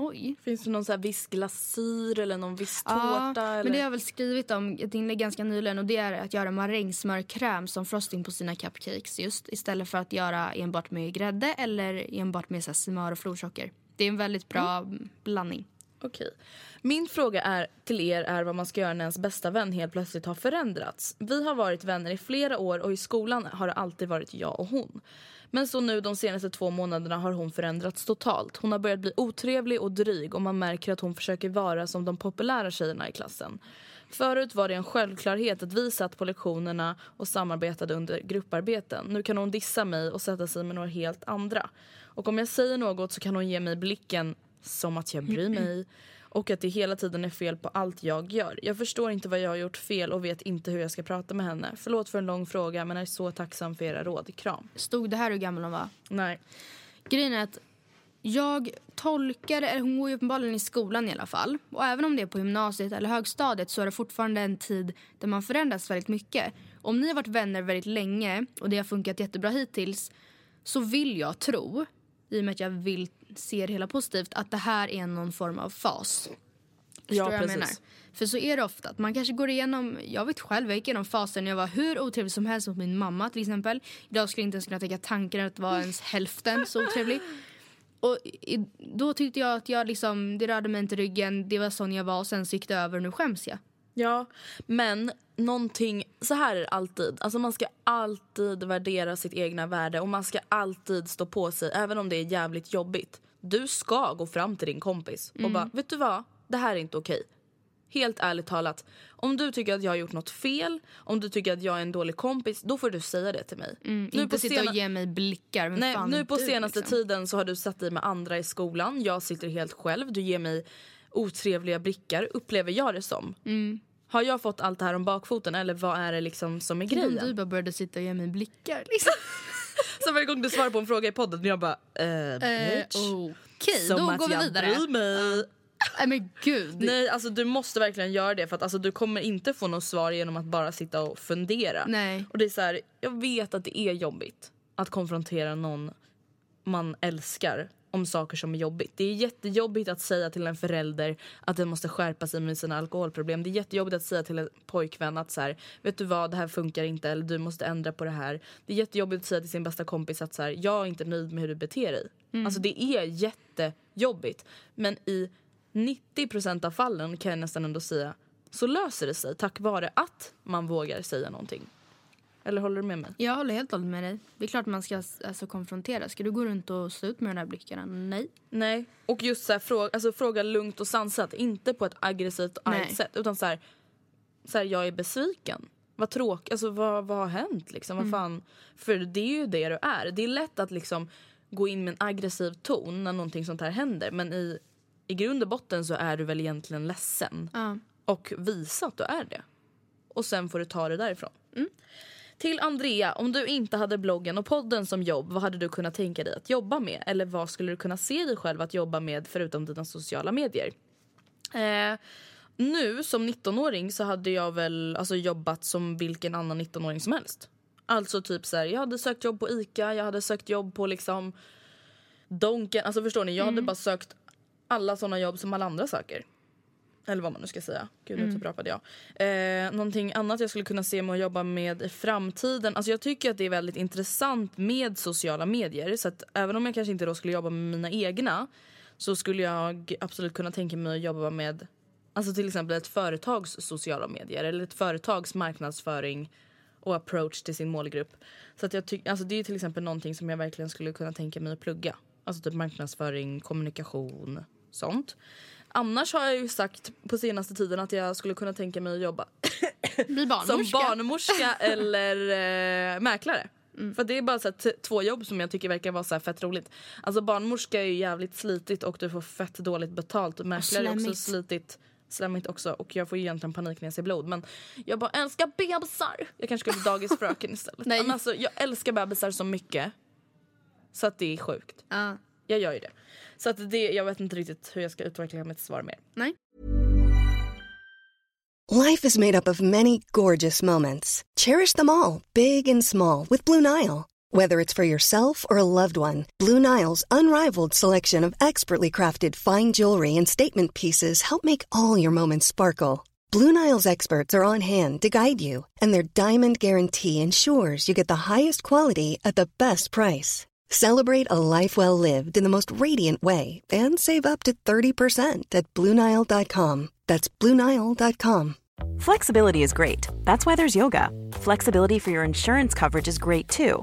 Oj. Finns det någon så här viss glasyr eller någon viss Ja, tårta? eller? men det har jag väl skrivit om ett inlägg ganska nyligen och det är att göra marängsmörkräm som frosting på sina cupcakes just istället för att göra enbart med grädde eller enbart med så smör och florsocker. Det är en väldigt bra blandning. Okej. Min fråga är, till er är vad man ska göra när ens bästa vän helt plötsligt har förändrats. Vi har varit vänner i flera år och i skolan har det alltid varit jag och hon. Men så nu de senaste två månaderna har hon förändrats totalt. Hon har börjat bli otrevlig och dryg och man märker att hon försöker vara som de populära tjejerna i klassen. Förut var det en självklarhet att vi satt på lektionerna och samarbetade under grupparbeten. Nu kan hon dissa mig och sätta sig med några helt andra. Och om jag säger något så kan hon ge mig blicken som att jag bryr mig och att det hela tiden är fel på allt jag gör. Jag förstår inte vad jag har gjort fel och vet inte hur jag ska prata med henne. Förlåt för en lång fråga men är så tacksam för era råd. Kram. Stod det här hur gammal hon var? Nej. Grejen är att jag tolkar, eller hon går ju uppenbarligen i skolan i alla fall. Och även om det är på gymnasiet eller högstadiet så är det fortfarande en tid där man förändras väldigt mycket. Om ni har varit vänner väldigt länge och det har funkat jättebra hittills så vill jag tro, i och med att jag vill se det hela positivt, att det här är någon form av fas. Förstår Ja, jag precis. menar? För så är det ofta. Att man kanske går igenom, jag vet själv, jag gick igenom fasen när jag var hur otrevlig som helst mot min mamma till exempel. Idag skulle jag inte ens kunna tänka tanken att vara ens hälften så otrevlig. Och i, då tyckte jag att jag liksom, det rörde mig inte ryggen, det var sån jag var och sen så gick det över och nu skäms jag. Ja, men någonting, så här är det alltid. Alltså man ska alltid värdera sitt egna värde och man ska alltid stå på sig även om det är jävligt jobbigt. Du ska gå fram till din kompis och bara, vet du vad? Det här är inte okej. Helt ärligt talat, om du tycker att jag har gjort något fel, om du tycker att jag är en dålig kompis, då får du säga det till mig. Mm, inte sitta sena- och ge mig blickar. Nej, nu på du, senaste liksom. tiden så har du satt dig med andra i skolan. Jag sitter helt själv. Du ger mig otrevliga blickar, upplever jag det som. Mm. Har jag fått allt det här om bakfoten eller vad är det liksom som är om grejen? du bara började sitta och ge mig blickar. Liksom. Så varje gång du svarar på en fråga i podden jag bara eh, Eh, bitch. Okej, som då att går vi jag vidare. bryr mig. Nej men gud. Nej alltså du måste verkligen göra det för att alltså, du kommer inte få något svar genom att bara sitta och fundera. Nej. Och det är så här, jag vet att det är jobbigt att konfrontera någon man älskar om saker som är jobbigt. Det är jättejobbigt att säga till en förälder att den måste skärpa sig med sina alkoholproblem. Det är jättejobbigt att säga till en pojkvän att så här, vet du vad, det här funkar inte eller du måste ändra på det här. Det är jättejobbigt att säga till sin bästa kompis att så här, jag är inte nöjd med hur du beter dig. Alltså det är jättejobbigt. Men i 90% av fallen kan jag nästan ändå säga så löser det sig tack vare att man vågar säga någonting. Eller håller du med mig? Jag håller helt och hållet med dig. Det är klart man ska alltså, konfrontera. Ska du gå runt och stå ut med de där blickarna? Nej. Nej. Och just så här, fråga, alltså, fråga lugnt och sansat. Inte på ett aggressivt och argt sätt. Utan så här, så här, jag är besviken. Vad tråkigt. Alltså vad, vad har hänt liksom? Vad fan? För det är ju det du är. Det är lätt att liksom gå in med en aggressiv ton när någonting sånt här händer. Men i, i grund och botten så är du väl egentligen ledsen. Ja. Och visa att du är det. Och sen får du ta det därifrån. Till Andrea, om du inte hade bloggen och podden som jobb, vad hade du kunnat tänka dig att jobba med? Eller vad skulle du kunna se dig själv att jobba med förutom dina sociala medier? Eh, nu som 19-åring så hade jag väl alltså, jobbat som vilken annan 19-åring som helst. Alltså typ så här, jag hade sökt jobb på ICA, jag hade sökt jobb på liksom Donken. Alltså förstår ni, jag hade bara sökt alla såna jobb som alla andra söker. Eller vad man nu ska säga. Gud, nu typrapade jag. Eh, någonting annat jag skulle kunna se mig att jobba med i framtiden. Alltså jag tycker att det är väldigt intressant med sociala medier. Så att även om jag kanske inte då skulle jobba med mina egna så skulle jag absolut kunna tänka mig att jobba med alltså till exempel ett företags sociala medier eller ett företags marknadsföring och approach till sin målgrupp. Så att jag tyck, alltså det är till exempel någonting som jag verkligen skulle kunna tänka mig att plugga. Alltså typ marknadsföring, kommunikation, sånt. Annars har jag ju sagt på senaste tiden att jag skulle kunna tänka mig att jobba Bli som barnmorska. barnmorska eller eh, mäklare. För det är bara så två jobb som jag tycker verkar vara så fett roligt. Alltså barnmorska är ju jävligt slitigt och du får fett dåligt betalt. Och mäklare är också slitigt. Slemmigt också och jag får ju egentligen panik när jag ser blod. Men jag bara älskar bebisar. Jag kanske ska bli dagisfröken istället. Nej. Men alltså, jag älskar bebisar så mycket. Så att det är sjukt. Ja. Jag gör ju det. Så att det, jag vet inte riktigt hur jag ska utveckla mitt svar mer. Nej. Life is made up of many gorgeous moments. Cherish them all, big and small, with Blue Nile. Whether it's for yourself or a loved one, Blue Nile's unrivaled selection of expertly crafted fine jewelry and statement pieces help make all your moments sparkle. Blue Nile's experts are on hand to guide you, and their diamond guarantee ensures you get the highest quality at the best price. Celebrate a life well lived in the most radiant way and save up to 30% at BlueNile.com. That's BlueNile.com. Flexibility is great. That's why there's yoga. Flexibility for your insurance coverage is great too.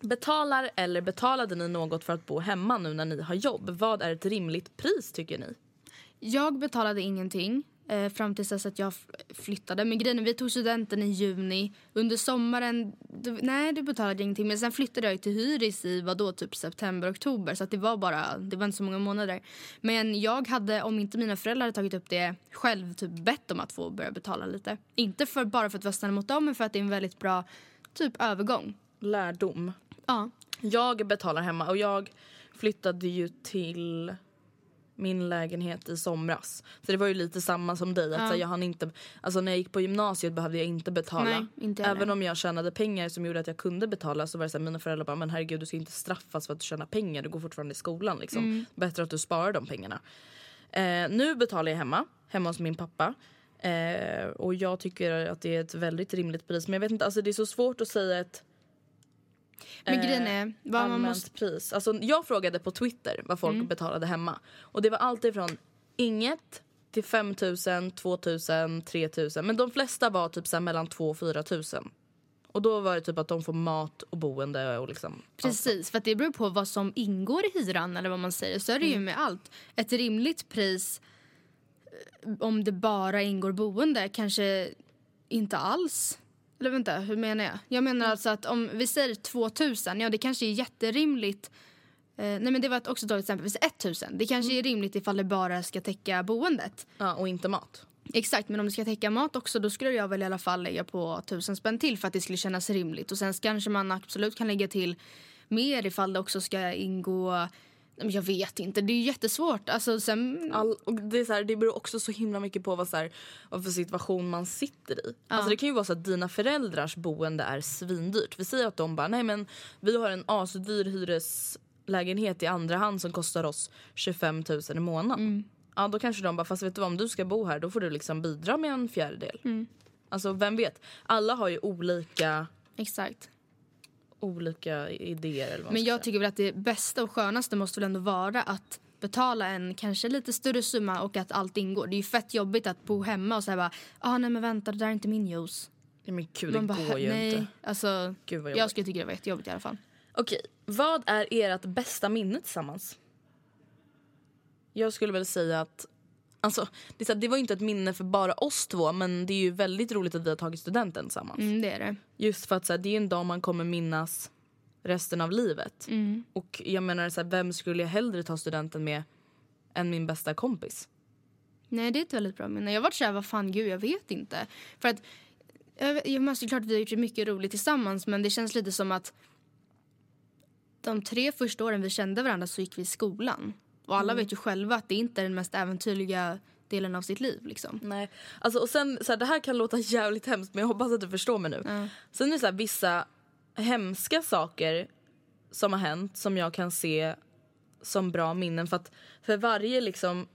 Betalar eller betalade ni något för att bo hemma nu när ni har jobb? Vad är ett rimligt pris tycker ni? Jag betalade ingenting eh, fram tills dess att jag flyttade. Men grejen vi tog studenten i juni. Under sommaren, du, nej du betalade ingenting. Men sen flyttade jag till hyris i vadå, typ september, oktober. Så det var bara, det var inte så många månader. Men jag hade, om inte mina föräldrar hade tagit upp det själv, typ bett om att få börja betala lite. Inte för, bara för att vara snäll mot dem, men för att det är en väldigt bra typ övergång. Lärdom. Ja. Jag betalar hemma och jag flyttade ju till min lägenhet i somras. Så det var ju lite samma som dig. Att Ja. jag hann inte, alltså när jag gick på gymnasiet behövde jag inte betala. Nej, inte. Även om jag tjänade pengar som gjorde att jag kunde betala så var det så här, mina föräldrar bara men herregud du ska inte straffas för att du tjänar pengar. Du går fortfarande i skolan liksom. Mm. Bättre att du sparar de pengarna. Eh, nu betalar jag hemma, hemma hos min pappa. Eh, och jag tycker att det är ett väldigt rimligt pris. Men jag vet inte, alltså det är så svårt att säga ett Men eh, grejen är, vad man måste... pris. Alltså, jag frågade på Twitter vad folk Mm. betalade hemma. Och det var alltid från inget till 5 000, 2 000, 3 000. Men de flesta var typ så här mellan 2 och 4 000. Och då var det typ att de får mat och boende och liksom... Precis, för att det beror på vad som ingår i hyran eller vad man säger. Så är det ju med allt. Ett rimligt pris eh, om det bara ingår boende kanske inte alls. Eller vänta, hur menar jag? Jag menar alltså att om vi säger 2000, ja det kanske är jätterimligt. Eh, nej men det var ett också dåligt exempel. Vi säger 1000. Det kanske är rimligt ifall det bara ska täcka boendet. Ja, och inte mat. Exakt, men om det ska täcka mat också då skulle jag väl i alla fall lägga på tusen spänn till för att det skulle kännas rimligt. Och sen kanske man absolut kan lägga till mer ifall det också ska ingå Jag vet inte, det är jättesvårt. Alltså, sen, All, och det, är så här, det beror också så himla mycket på vad, så här, vad för situation man sitter i. Alltså det kan ju vara så att dina föräldrars boende är svindyrt. Vi säger att de bara, nej men vi har en asdyr hyreslägenhet i andra hand som kostar oss 25 000 i månaden. Ja då kanske de bara, fast vet du vad om du ska bo här då får du liksom bidra med en fjärdedel. Alltså vem vet. Alla har ju olika, Exakt. Olika idéer eller vad Men jag säga. tycker väl att det bästa och skönaste måste väl ändå vara att betala en kanske lite större summa och att allt ingår. Det är ju fett jobbigt att bo hemma och säga bara, ah, nej men vänta det där är inte min juice. Ja, men gud Man det bara, går ju nej. inte. Alltså, Gud vad jag skulle tycka det var jättejobbigt i alla fall. Okej, vad är ert bästa minne tillsammans? Jag skulle väl säga att Alltså, det, så här, det var ju inte ett minne för bara oss två men det är ju väldigt roligt att vi har tagit studenten tillsammans. Mm, det är det. Just för att så här, det är en dag man kommer minnas resten av livet. Mm. Och jag menar så här, vem skulle jag hellre ta studenten med än min bästa kompis? Nej, det är ett väldigt bra minne. Jag har varit såhär, vad fan gud, jag vet inte. För att, jag, måste klart att vi har gjort mycket roligt tillsammans men det känns lite som att de tre första åren vi kände varandra så gick vi i skolan. Och alla vet ju själva att det inte är den mest äventyrliga delen av sitt liv liksom. Nej. Alltså, och sen, så här, det här kan låta jävligt hemskt men jag hoppas att du förstår mig nu. Sen är det så här, vissa hemska saker som har hänt som jag kan se som bra minnen. För att för varje liksom,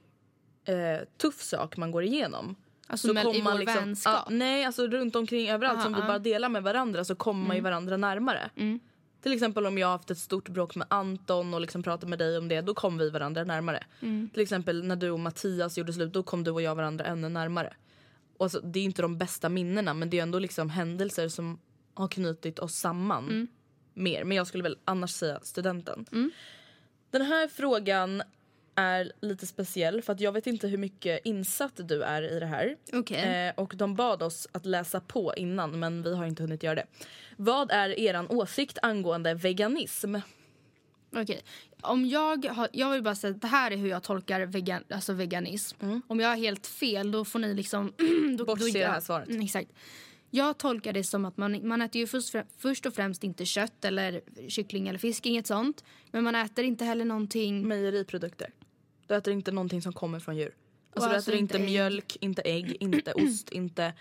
eh, tuff sak man går igenom Alltså med, i kommer vår man liksom, vänskap. Ja, nej, alltså runt omkring överallt Aha, som vi bara delar med varandra så kommer man ju varandra närmare. Mm. Till exempel om jag har haft ett stort bråk med Anton och liksom pratat med dig om det, då kom vi varandra närmare. Mm. Till exempel när du och Mattias gjorde slut, då kom du och jag varandra ännu närmare. Och alltså, det är inte de bästa minnena men det är ändå liksom händelser som har knutit oss samman Mm. mer. Men jag skulle väl annars säga studenten. Den här frågan är lite speciell för att jag vet inte hur mycket insatt du är i det här. Okej. Eh, och de bad oss att läsa på innan men vi har inte hunnit göra det. Vad är eran åsikt angående veganism? Okej. Om jag, har, jag vill bara säga att det här är hur jag tolkar vegan, alltså veganism. Om jag har helt fel då får ni liksom... då, Bortse då, det här svaret. Mm, exakt. Jag tolkar det som att man, man äter ju först, först och främst inte kött eller kyckling eller fisk, inget sånt. Men man äter inte heller någonting... Mejeriprodukter. Du äter inte någonting som kommer från djur. Alltså Och du alltså äter inte inte mjölk, inte ägg, inte ost, inte...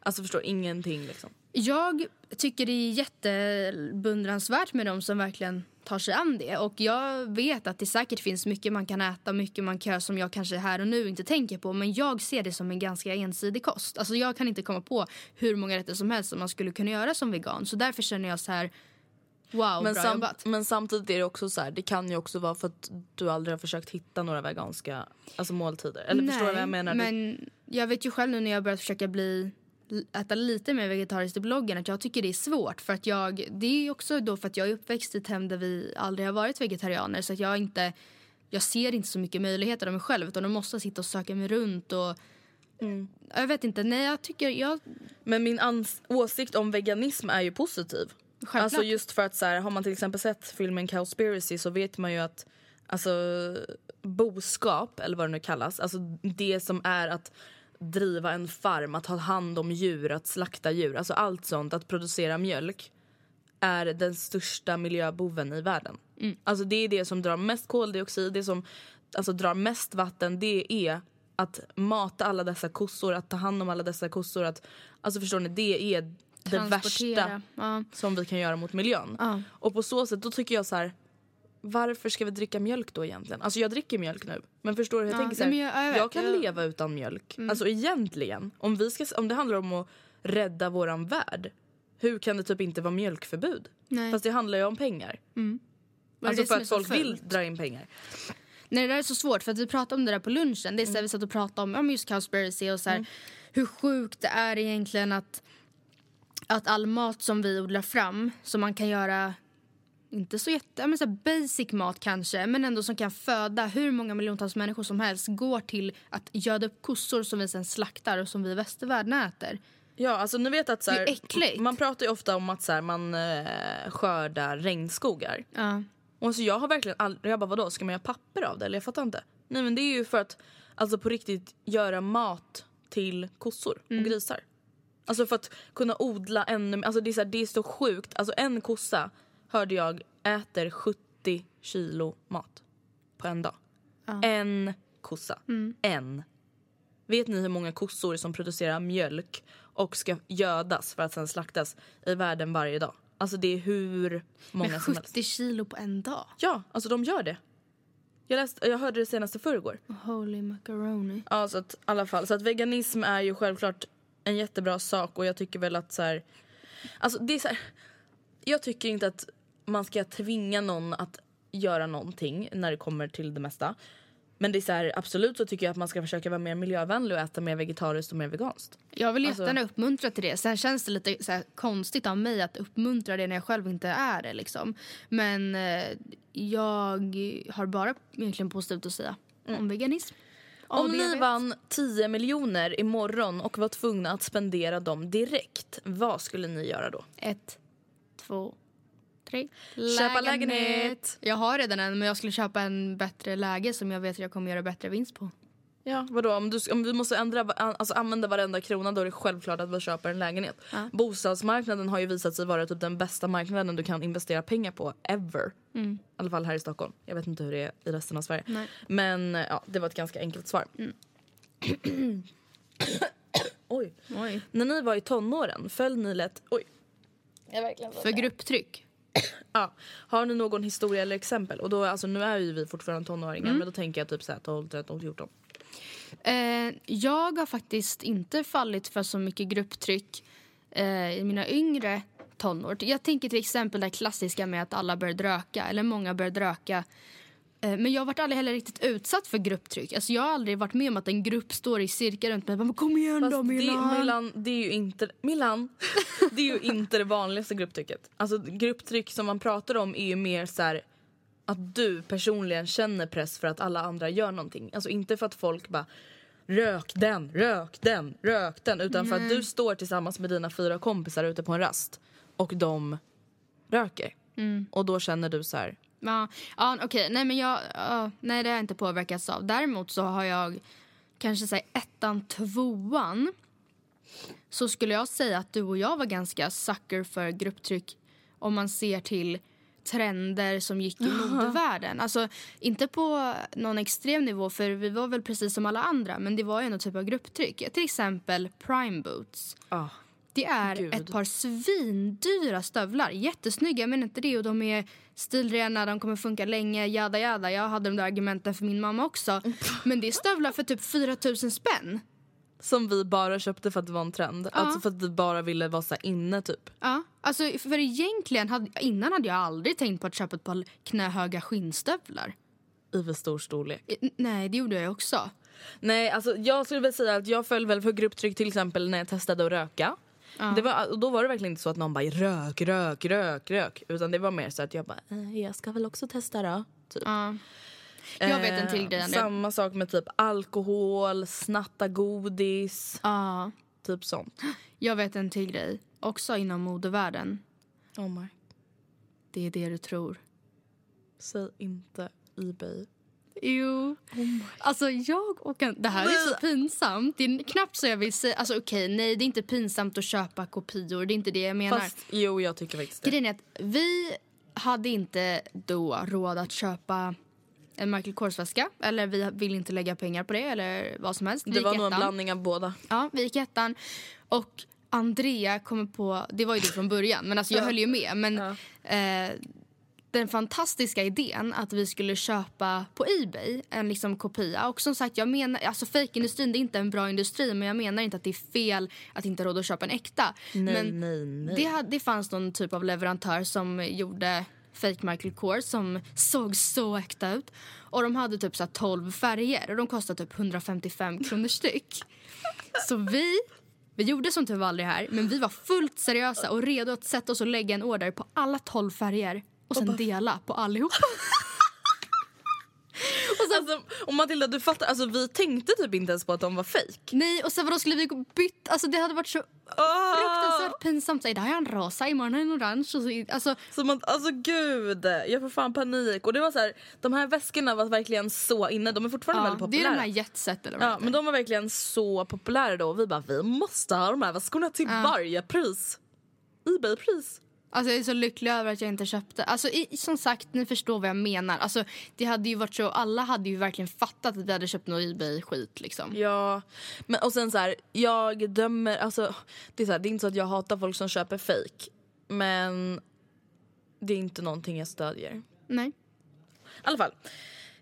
Alltså förstår ingenting liksom. Jag tycker det är jättebeundransvärt med de som verkligen tar sig an det. Och jag vet att det säkert finns mycket man kan äta, mycket man kan som jag kanske här och nu inte tänker på. Men jag ser det som en ganska ensidig kost. Alltså jag kan inte komma på hur många rätter som helst som man skulle kunna göra som vegan. Så därför känner jag så här, wow, Men, bra sam- jobbat. men samtidigt är det också så här, det kan ju också vara för att du aldrig har försökt hitta några veganska alltså måltider. Eller förstår du vad jag menar? Men jag vet ju själv nu när jag börjat försöka bli äta lite mer vegetariskt i bloggen att jag tycker det är svårt för att jag det är också då för att jag är uppväxt i ett hem där vi aldrig har varit vegetarianer så att jag inte jag ser inte så mycket möjligheter av mig själv utan då måste sitta och söka mig runt och Mm. jag vet inte, nej jag tycker jag Men min åsikt om veganism är ju positiv. Självklart. Alltså just för att så här, har man till exempel sett filmen Cowspiracy så vet man ju att alltså boskap eller vad det nu kallas, alltså det som är att driva en farm, att ha hand om djur, att slakta djur, alltså allt sånt, att producera mjölk är den största miljöboven i världen. Alltså det är det som drar mest koldioxid, det som alltså drar mest vatten, det är att mata alla dessa kossor, att ta hand om alla dessa kossor, att alltså förstår ni, det är det värsta Ja. som vi kan göra mot miljön. Ja. Och på så sätt då tycker jag så här. Varför ska vi dricka mjölk då egentligen? Alltså jag dricker mjölk nu. Men förstår du hur jag Ja, tänker? Så här, jag- jag vet, jag kan jag- Mm. leva utan mjölk. Alltså egentligen. Om, vi ska, om det handlar om att rädda våran värld. Hur kan det typ inte vara mjölkförbud? Nej. Fast det handlar ju om pengar. Det Alltså för att folk vill dra in pengar. Nej, det där är så svårt för att vi pratade om det där på lunchen. Det är så här, Mm. vi satt och pratade om, om just Cowspiracy och så här, hur sjukt det är egentligen att, att all mat som vi odlar fram, som man kan göra inte så jätte, men så basic mat kanske, men ändå som kan föda hur många miljontals människor som helst går till att göda upp kossor som vi sen slaktar och som vi i västvärlden äter. Ja, alltså ni vet att så här, man pratar ju ofta om att så här, man eh, skördar regnskogar. Ja. Och så jag har verkligen aldrig, jag bara vadå, ska man göra papper av det? Eller jag fattar inte. Nej men det är ju för att alltså på riktigt göra mat till kossor och grisar. Alltså för att kunna odla ännu mer, alltså det är så, här, det är så sjukt. Alltså en kossa hörde jag äter 70 kilo mat på en dag. En kossa. En. Vet ni hur många kossor som producerar mjölk och ska gödas för att sen slaktas i världen varje dag? Alltså det är hur många Men som helst. 70 kilo på en dag? Ja, alltså de gör det. Jag, läste, jag hörde det senast i förrgår. Holy macaroni. Ja, så att, i alla fall. Så att veganism är ju självklart en jättebra sak och jag tycker väl att så här, Alltså det är så här, Jag tycker inte att man ska tvinga någon att göra någonting när det kommer till det mesta. Men det är så här, absolut så tycker jag att man ska försöka vara mer miljövänlig och äta mer vegetariskt och mer veganskt. Jag vill Alltså- jättegärna uppmuntra till det. Sen känns det lite så konstigt av mig att uppmuntra det när jag själv inte är det. Liksom. Men eh, jag har bara egentligen positivt att säga om veganism. Om ni vet. vann 10 miljoner imorgon och var tvungna att spendera dem direkt, vad skulle ni göra då? Ett, två, tre. Köpa lägenhet. Jag har redan en, men jag skulle köpa en bättre läge som jag vet att jag kommer göra bättre vinst på. Ja, vadå? Om du, om du måste ändra, alltså använda varenda krona då är det självklart att vi köper en lägenhet. Ja. Bostadsmarknaden har ju visat sig vara typ den bästa marknaden du kan investera pengar på ever. I alla fall här i Stockholm. Jag vet inte hur det är i resten av Sverige. Nej. Men ja, det var ett ganska enkelt svar. oj. Oj. När ni var i tonåren, föll ni lätt... Oj. För grupptryck. Ja. Har ni någon historia eller exempel? Och då, alltså, nu är ju vi fortfarande tonåringar men då tänker jag typ så här 12, 13, 14. Eh, jag har faktiskt inte fallit för så mycket grupptryck eh, i mina yngre tonår. Jag tänker till exempel det klassiska med att alla började röka, eller många började röka. Eh, men jag har varit aldrig heller riktigt utsatt för grupptryck. Alltså jag har aldrig varit med om att en grupp står i cirkel runt mig "Men kom igen Fast då det, Milan. Milan, det är ju inte, Milan, det är ju inte det vanligaste grupptrycket. Alltså grupptryck som man pratar om är ju mer så här att du personligen känner press för att alla andra gör någonting. Alltså inte för att folk bara rök den, rök den, rök den. Utan för att du står tillsammans med dina fyra kompisar ute på en rast och de röker. Och då känner du så här, Ja, ja okej. Nej, men jag, ja, nej, det har jag inte påverkats av. Däremot så har jag kanske säg ettan, tvåan. Så skulle jag säga att du och jag var ganska sucker för grupptryck om man ser till trender som gick i modevärlden. Alltså inte på någon extrem nivå för vi var väl precis som alla andra men det var ju någon typ av grupptryck. Till exempel Prime Boots. Ah. Det är Gud. ett par svindyra stövlar. Jättesnygga men inte det och de är stilrena, de kommer funka länge, jada jada. Jag hade de där argumenten för min mamma också. Men det är stövlar för typ 4000 spänn. Som vi bara köpte för att det var en trend. Alltså för att vi bara ville vara så inne typ. Ja, alltså för egentligen, hade, innan hade jag aldrig tänkt på att köpa ett par knähöga skinnstövlar. I för stor storlek. I- Nej, det gjorde jag också. Nej, alltså jag skulle väl säga att jag föll väl för grupptryck till exempel när jag testade att röka. Det var, då var det verkligen inte så att någon bara rök, rök, rök, rök. Utan det var mer så att jag bara, eh, jag ska väl också testa då. Typ. Ja. Jag vet en till Eh, grej. Andrea. Samma sak med typ alkohol, snatta godis, Ja, typ sånt. jag vet en till grej. Också inom modevärlden. Oh my. Det är det du tror. Säg inte Ebay. Jo. alltså jag och en, Det här är så pinsamt. Det är knappt så jag vill säga... Alltså okej, nej det är inte pinsamt att köpa kopior. Det är inte det jag menar. Fast jo, jag tycker faktiskt det. Grejen är att vi hade inte då råd att köpa en Michael Kors-väska. Eller vi vill inte lägga pengar på det eller vad som helst. Vi Det var nog en blandning av båda. Ja, vi gick ettan. Och Andrea kommer på... Det var ju det från början, men alltså jag höll ju med. Men eh, den fantastiska idén att vi skulle köpa på Ebay en liksom kopia. Och som sagt, jag menar, alltså fejkindustrin det är inte en bra industri men jag menar inte att det är fel att inte ha råd att köpa en äkta. Nej, men nej, nej. Det, det fanns någon typ av leverantör som gjorde fake Michael Kors som såg så äkta ut. Och de hade typ så här 12 färger och de kostade typ 155 kronor styck. Så vi, vi gjorde som tur var aldrig här, men vi var fullt seriösa och redo att sätta oss och lägga en order på alla 12 färger och sen dela på allihopa. Alltså, och Matilda, du fattar, alltså, vi tänkte typ inte ens på att de var fake. Nej, och sen vadå skulle vi gå bytt? Alltså det hade varit så Ah! fruktansvärt pinsamt. Så, idag har jag en rosa, imorgon jag en orange. Och så, alltså, Som att, alltså gud, jag får fan panik. Och det var så här, de här väskorna var verkligen så inne. De är fortfarande ja, väldigt det är populära. den här jetset eller vad Ja, men de var verkligen så populära då. Och vi bara, vi måste ha de här väskorna till varje pris. Ebay-pris. Alltså jag är så lycklig över att jag inte köpte. Alltså i, som sagt, ni förstår vad jag menar. Alltså det hade ju varit så, alla hade ju verkligen fattat att vi hade köpt någon Ebay-skit liksom. Ja, men och sen så här, jag dömer, alltså det är, så här, det är inte så att jag hatar folk som köper fake Men det är inte någonting jag stödjer. Nej. I alla fall.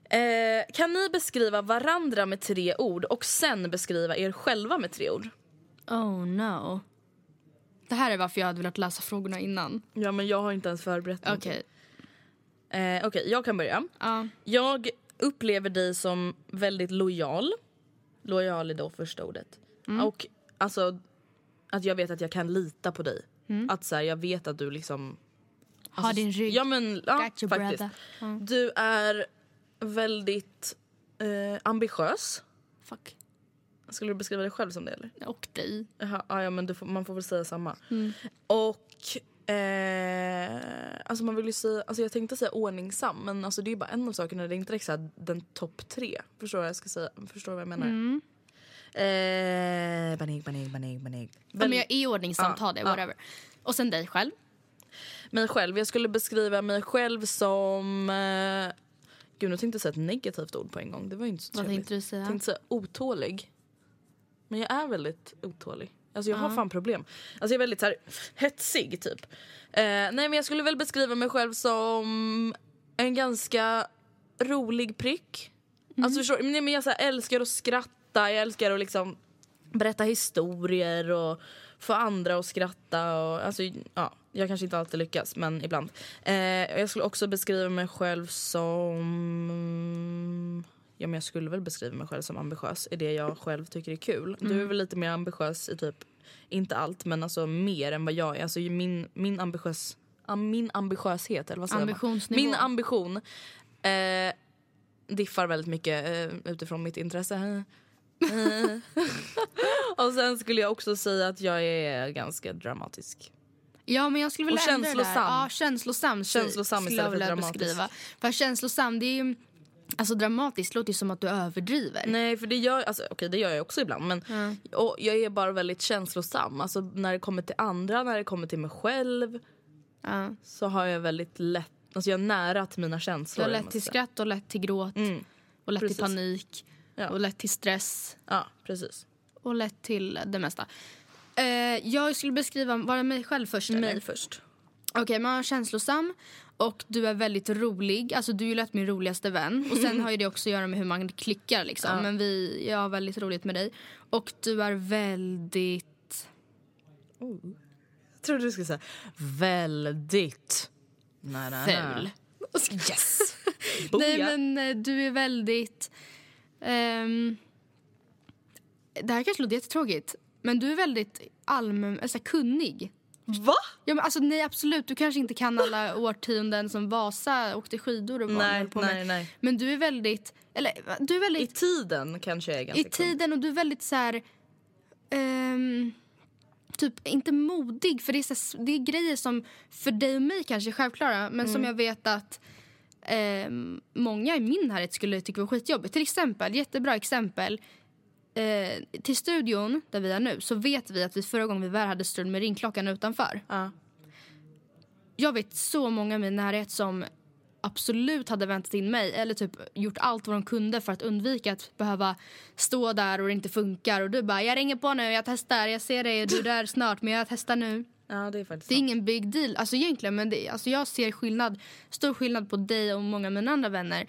Eh, kan ni beskriva varandra med tre ord och sen beskriva er själva med tre ord? Oh no. Det här är varför jag hade velat läsa frågorna innan. Ja men jag har inte ens förberett Okej. någonting. Eh, Okej, jag kan börja. Ja. Jag upplever dig som väldigt lojal. Lojal är då första ordet. Och alltså att jag vet att jag kan lita på dig. Att så här, jag vet att du liksom... Ha din rygg. Ja men ja, faktiskt. brother. Du är väldigt eh, ambitiös. Fuck. Skulle du beskriva dig själv som det eller? Och dig. Jaha, ja, ja, men du får, man får väl säga samma. Mm. Och eh, alltså man vill ju säga, alltså jag tänkte säga ordningsam men alltså det är bara en av sakerna, det är inte direkt så här den topp tre. Förstår du vad jag ska säga? Förstår du vad jag menar? Mm. Eh, panik, panik, panik, panik. Ja, men jag är ordningsam, Ja, ta det, ja. whatever. Och sen dig själv. Mig själv, jag skulle beskriva mig själv som... Eh, gud nu tänkte jag säga ett negativt ord på en gång. Det var ju inte så Vad trevligt. tänkte du säga? Jag tänkte säga otålig. Men jag är väldigt otålig. Alltså jag har fan problem. Alltså jag är väldigt så här hetsig typ. Eh, nej men jag skulle väl beskriva mig själv som en ganska rolig prick. Alltså förstår nej, men jag så här, älskar att skratta, jag älskar att liksom berätta historier och få andra att skratta. Och, alltså, ja, jag kanske inte alltid lyckas, men ibland. Eh, jag skulle också beskriva mig själv som... Ja, men jag skulle väl beskriva mig själv som ambitiös i det jag själv tycker är kul. Du är väl lite mer ambitiös i typ, inte allt, men alltså mer än vad jag är. Alltså, min, min, ambitiös, min ambitiöshet, eller vad säger man? Ambitionsnivå. Min ambition eh, diffar väldigt mycket eh, utifrån mitt intresse. Och sen skulle jag också säga att jag är ganska dramatisk. Ja men jag skulle vilja Och ändra det där. känslosam. Ja, känslosam. Känslosam skulle istället för dramatisk. Beskriva. För känslosam det är ju... Alltså dramatiskt låter ju som att du överdriver. Nej för det gör, alltså, okej, det gör jag också ibland men och jag är bara väldigt känslosam. Alltså, när det kommer till andra, när det kommer till mig själv Ja. så har jag väldigt lätt Alltså jag är nära till mina Du känslor. har jag lätt till skratt och lätt till gråt. Mm. Och lätt precis. till panik. Ja. Och lätt till stress. Ja, precis. Och lätt till det mesta. Eh, jag skulle beskriva, var det mig själv först? eller? Mig först. Okej, man är känslosam och du är väldigt rolig. Alltså du är ju lätt min roligaste vän. Och sen har ju det också att göra med hur man klickar liksom. Ja. Men vi, jag har väldigt roligt med dig. Och du är väldigt... Jag trodde du skulle säga väldigt. Ful. Yes! Nej men eh, du är väldigt... ehm, det här kanske låter jättetråkigt. Men du är väldigt allmän, alltså kunnig. Va? Ja, men alltså, nej absolut, du kanske inte kan alla årtionden som Vasa åkte skidor och Nej, på med. nej, nej. Men du är väldigt, eller du är I väldigt tiden kanske jag är ganska i tiden och du är väldigt så här... ehm, typ inte modig för det är, så, det är grejer som för dig och mig kanske är självklara men som jag vet att ehm, många i min närhet skulle tycka var skitjobbigt. Till exempel, jättebra exempel. Eh, till studion där vi är nu så vet vi att vi förra gången vi var hade strul med ringklockan utanför. Ja. Jag vet så många i min närhet som absolut hade väntat in mig eller typ gjort allt vad de kunde för att undvika att behöva stå där och det inte funkar och du bara jag ringer på nu, jag testar, jag ser dig, du är där snart men jag testar nu. ja, det är faktiskt Det är sant. ingen big deal, alltså egentligen men det, alltså jag ser skillnad, stor skillnad på dig och många av mina andra vänner.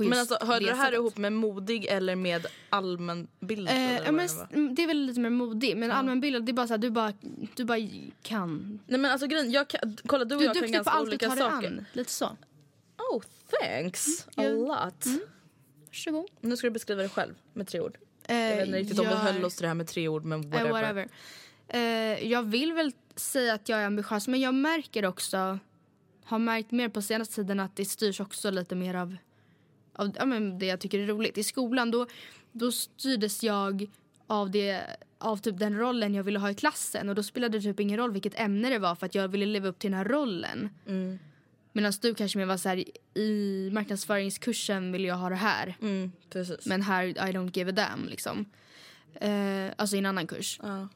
På just Men alltså, hörde det här sättet. ihop med modig eller med allmänbildad? Eh, eller ja, men, det det är väl lite mer modig men allmänbildad det är bara så här, du bara, du bara kan. Nej men alltså grejen, jag kan, kolla du och Du är jag kan duktig på ganska allt du olika tar dig saker. an, lite så. Oh thanks a Ja. lot. Varsågod. Nu ska du beskriva dig själv med tre ord. Eh, Jag vet inte riktigt om vi jag- höll oss till det här med tre ord men whatever. Eh, whatever. Eh, jag vill väl säga att jag är ambitiös men jag märker också, har märkt mer på senaste tiden att det styrs också lite mer av, av ja, men det jag tycker är roligt. I skolan då, då styrdes jag av, det, av typ den rollen jag ville ha i klassen och då spelade det typ ingen roll vilket ämne det var för att jag ville leva upp till den här rollen. Mm. Medan du kanske mer var så här, i marknadsföringskursen vill jag ha det här. Mm. Men här, I don't give a damn liksom. Eh, alltså i en annan kurs. ja.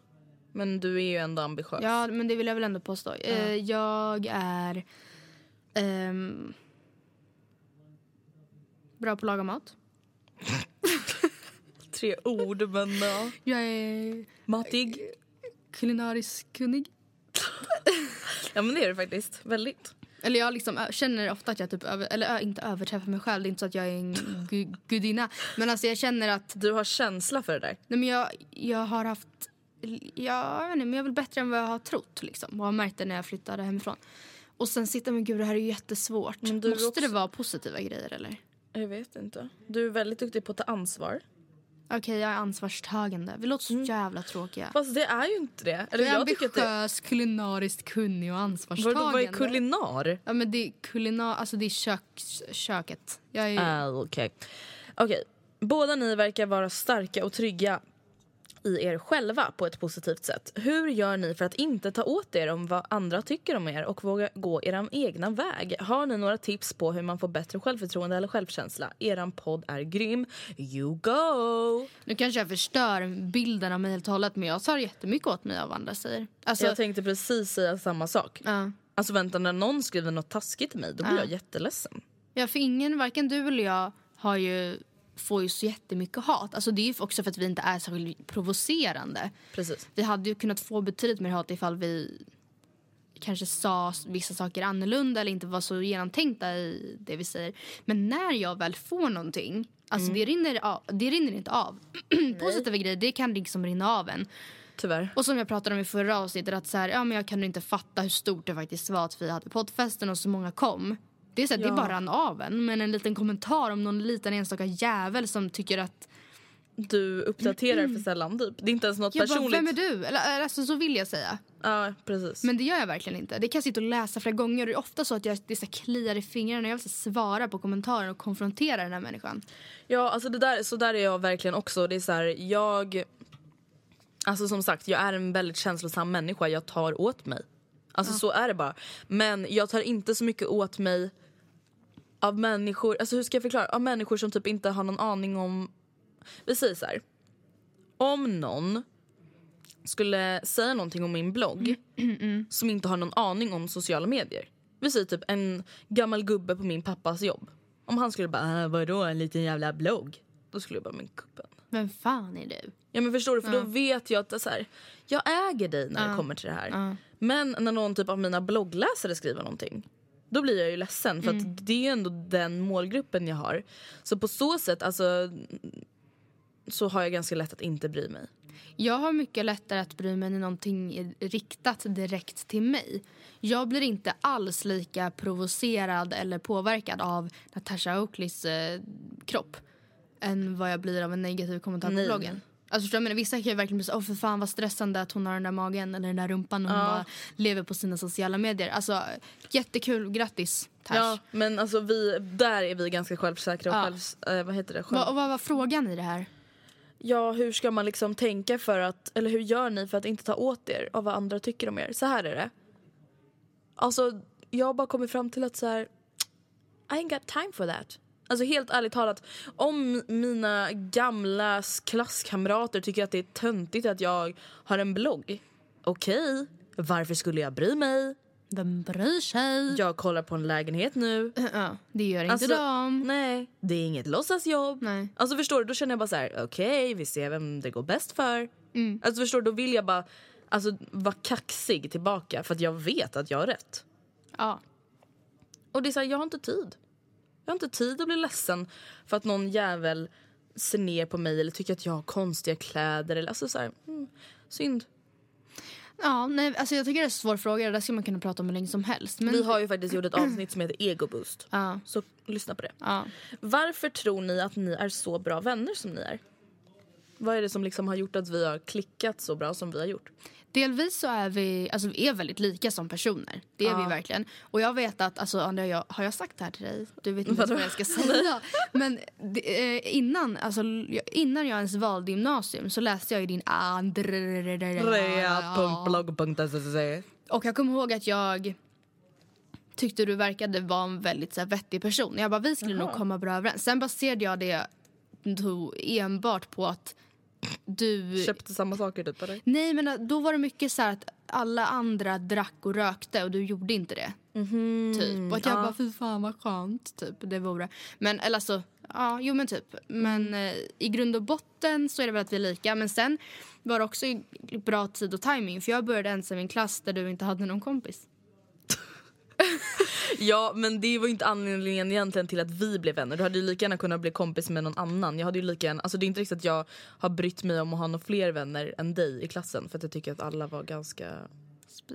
men du är ju ändå ambitiös. Ja, men det vill jag väl ändå påstå. Eh, jag är ehm, bra på att laga mat. Tre ord men ja. Jag är Matig. kulinariskt kunnig. Ja men det är det faktiskt. Väldigt. Eller jag liksom känner ofta att jag typ över, eller inte överträffar mig själv. Det är inte så att jag är en gu, gudinna. Men alltså jag känner att Du har känsla för det där. nej men jag, jag har haft Ja, jag vet inte, men jag är väl bättre än vad jag har trott. Liksom. Och har märkt det när jag flyttade hemifrån. Och sen sitter men gud det här är jättesvårt. Du Måste också- det vara positiva grejer eller? Jag vet inte. Du är väldigt duktig på att ta ansvar. Okej, jag är ansvarstagande. Vi låter så jävla tråkiga. Fast det är ju inte det. Eller Jag är jag tycker att det... ambitiös, kulinariskt kunnig och ansvarstagande. Vadå, vad är kulinar? Ja men det är kulinar, alltså det är kök, köket. Jag är, Ah, Okej. Okej. Båda ni verkar vara starka och trygga i er själva på ett positivt sätt. Hur gör ni för att inte ta åt er om vad andra tycker om er och våga gå er egna väg? Har ni några tips på hur man får bättre självförtroende eller självkänsla? Eran podd är grym. You go! nu kanske jag förstör bilden av mig helt och hållet men jag tar jättemycket åt mig av vad andra säger. Alltså, jag tänkte precis säga samma sak. ja. Alltså vänta, när någon skriver något taskigt till mig då blir Ja. jag jätteledsen. ja för ingen, varken du eller jag har ju, får ju så jättemycket hat. Alltså det är ju också för att vi inte är särskilt provocerande. Precis. Vi hade ju kunnat få betydligt mer hat ifall vi kanske sa vissa saker annorlunda eller inte var så genomtänkta i det vi säger. Men när jag väl får någonting, alltså det, rinner av, det rinner inte av. Positiva grejer, det kan liksom rinna av en. Tyvärr. Och som jag pratade om i förra avsnittet, att så här, ja, men jag kan inte fatta hur stort det faktiskt var att vi hade poddfesten och så många kom. Det är, så här, det Ja. bara rann av en. Men en liten kommentar om någon liten enstaka jävel som tycker att Du uppdaterar för sällan typ. Det är inte ens något jag bara, personligt. vem är du? Eller, alltså, så vill jag säga. Ja, precis. Men det gör jag verkligen inte. Det kan jag sitta och läsa flera gånger. Det är ofta så att jag, det så kliar i fingrarna. Jag vill svara på kommentarer och konfrontera den här människan. Ja, alltså det där, så där är jag verkligen också. Det är så här, jag... Alltså som sagt, jag är en väldigt känslosam människa. Jag tar åt mig. Alltså så är det bara. Men jag tar inte så mycket åt mig av människor, alltså hur ska jag förklara? Av människor som typ inte har någon aning om... Vi säger så här. Om någon skulle säga någonting om min blogg som inte har någon aning om sociala medier. Vi säger typ en gammal gubbe på min pappas jobb. Om han skulle bara, äh, vadå en liten jävla blogg? Då skulle jag bara, men gubben. Vem fan är du? Ja men förstår du, för då vet jag att så här, jag äger dig när det kommer till det här. Men när någon typ av mina bloggläsare skriver någonting, då blir jag ju ledsen för att det är ju ändå den målgruppen jag har. Så på så sätt, alltså så har jag ganska lätt att inte bry mig. Jag har mycket lättare att bry mig när någonting är riktat direkt till mig. Jag blir inte alls lika provocerad eller påverkad av Natasha Oakleys eh, kropp än vad jag blir av en negativ kommentar på Nej. bloggen. Alltså förstår du? Vissa kan ju verkligen bli så, åh för fan vad stressande att hon har den där magen eller den där rumpan och hon bara lever på sina sociala medier. Alltså jättekul, grattis Tash. Ja, men alltså vi, där är vi ganska självsäkra och Ja. självs, eh, vad heter det? Själv, Va, och vad var frågan i det här? Ja, hur ska man liksom tänka för att, eller hur gör ni för att inte ta åt er av vad andra tycker om er? Så här är det. Alltså, jag har bara kommit fram till att så här, I ain't got time for that. Alltså helt ärligt talat, om mina gamla klasskamrater tycker att det är töntigt att jag har en blogg, okej, varför skulle jag bry mig? Vem bryr sig? Jag kollar på en lägenhet nu. Ja, det gör inte Alltså, de. Nej, det är inget låtsasjobb. Nej. Alltså förstår du, då känner jag bara så här: okej vi ser vem det går bäst för. Mm. Alltså förstår du, då vill jag bara alltså, vara kaxig tillbaka för att jag vet att jag har rätt. Ja. Och det är så här, jag har inte tid. Jag har inte tid att bli ledsen för att någon jävel ser ner på mig eller tycker att jag har konstiga kläder. Eller, alltså så här, mm, synd. Ja, nej, alltså jag tycker det är en svår fråga. Det där ska man kunna prata om hur länge som helst. Men, Vi har ju faktiskt gjort ett avsnitt som heter Ego Boost. Ja. Så lyssna på det. ja. Varför tror ni att ni är så bra vänner som ni är? Vad är det som liksom har gjort att vi har klickat så bra som vi har gjort? Delvis så är vi, alltså vi är väldigt lika som personer. Det är vi verkligen. Och jag vet att, alltså Andrea, jag, har jag sagt det här till dig? Du vet inte vad jag ska säga. Men det, eh, innan, alltså, innan jag ens valde gymnasium så läste jag ju din Rea.blogg.se Och jag kommer ihåg att jag tyckte du verkade vara en väldigt så här, vettig person. Jag bara, vi skulle nog komma bra överens. Sen baserade jag det då enbart på att du... Köpte samma saker typ eller? Nej men då var det mycket så här att alla andra drack och rökte och du gjorde inte det. typ. Och att jag bara, fy fan vad skönt. Typ. Det vore. Men eller alltså, ja jo men typ. Men eh, i grund och botten så är det väl att vi är lika. Men sen var det också bra tid och timing För jag började ensam i en klass där du inte hade någon kompis. Ja men det var inte anledningen egentligen till att vi blev vänner. Du hade ju lika gärna kunnat bli kompis med någon annan. Jag hade ju lika gärna, alltså det är inte riktigt att jag har brytt mig om att ha några fler vänner än dig i klassen. För att jag tycker att alla var ganska...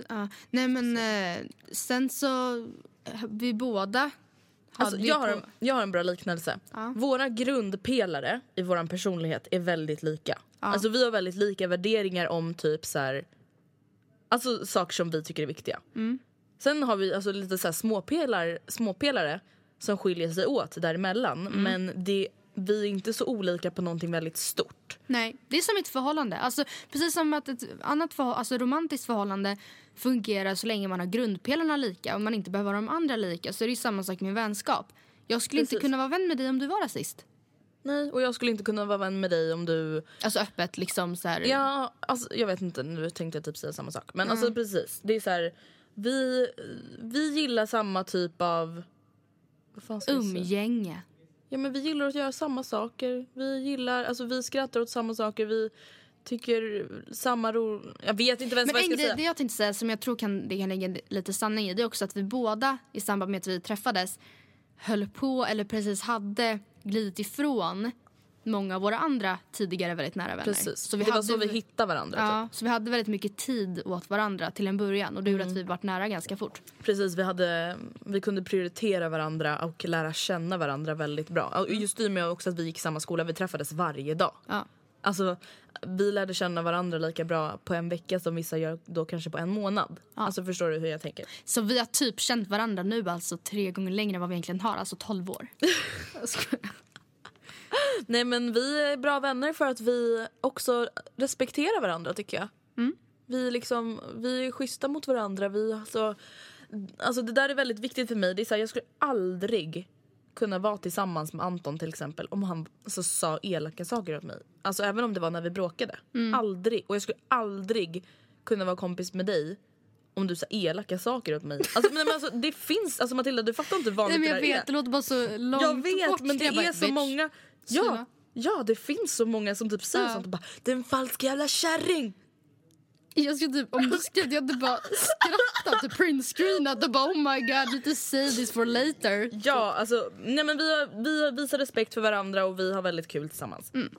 Ja, nej men eh, sen så, eh, vi båda Alltså, jag, har en, jag har en bra liknelse. Ja. Våra grundpelare i vår personlighet är väldigt lika. Alltså vi har väldigt lika värderingar om typ så här, Alltså saker som vi tycker är viktiga. Mm. Sen har vi alltså lite så här småpelar, småpelare som skiljer sig åt däremellan. Mm. Men det, vi är inte så olika på någonting väldigt stort. Nej, det är som ett förhållande. Alltså, precis som att ett annat förhå- alltså, romantiskt förhållande fungerar så länge man har grundpelarna lika och man inte behöver de andra lika så är det ju samma sak med vänskap. Jag skulle inte Precis. kunna vara vän med dig om du var rasist. Nej, och jag skulle inte kunna vara vän med dig om du... Alltså öppet liksom så här. Ja, alltså, jag vet inte, nu tänkte jag typ säga samma sak. Men alltså precis, det är så här, vi, vi gillar samma typ av... Vad fan ska? Umgänge. Ja men vi gillar att göra samma saker. Vi gillar, alltså vi skrattar åt samma saker. Vi tycker samma ro... Jag vet inte ens Men vad jag ska grej, säga. det jag tänkte säga som jag tror kan, det kan ligga lite sanning i det är också att vi båda i samband med att vi träffades höll på eller precis hade glidit ifrån många av våra andra tidigare väldigt nära vänner. Precis, Så vi det var hade, så vi hittade varandra. Typ. Ja, så vi hade väldigt mycket tid åt varandra till en början och det gjorde att vi vart nära ganska fort. Precis, vi, hade, vi kunde prioritera varandra och lära känna varandra väldigt bra. Och just i och med också att vi gick i samma skola, vi träffades varje dag. Ja. Alltså, vi lärde känna varandra lika bra på en vecka som vissa gör då kanske på en månad. Alltså förstår du hur jag tänker? Så vi har typ känt varandra nu alltså tre gånger längre än vad vi egentligen har, alltså 12 år. Nej men vi är bra vänner för att vi också respekterar varandra tycker jag. Vi, liksom, vi är schyssta mot varandra. Vi, alltså, alltså det där är väldigt viktigt för mig. Det är så här, jag skulle aldrig kunna vara tillsammans med Anton till exempel om han alltså, sa elaka saker åt mig. Alltså även om det var när vi bråkade. Aldrig. Och jag skulle aldrig kunna vara kompis med dig om du säger elaka saker åt mig. Alltså, men, men alltså, det finns, alltså Matilda du fattar inte hur vanligt Nej, men jag det där vet, det låter bara så långt Jag vet bort. men det Jag bara, är så bitch. många. Ja, ja det finns så många som typ säger Ja. sånt och bara den falska jävla kärring. Jag skulle typ, om du skrev det, jag hade bara skrattat och printscreenat och bara oh my god, lite say this for later. Ja, alltså nej men vi, har, vi har visat respekt för varandra och vi har väldigt kul tillsammans. Mm.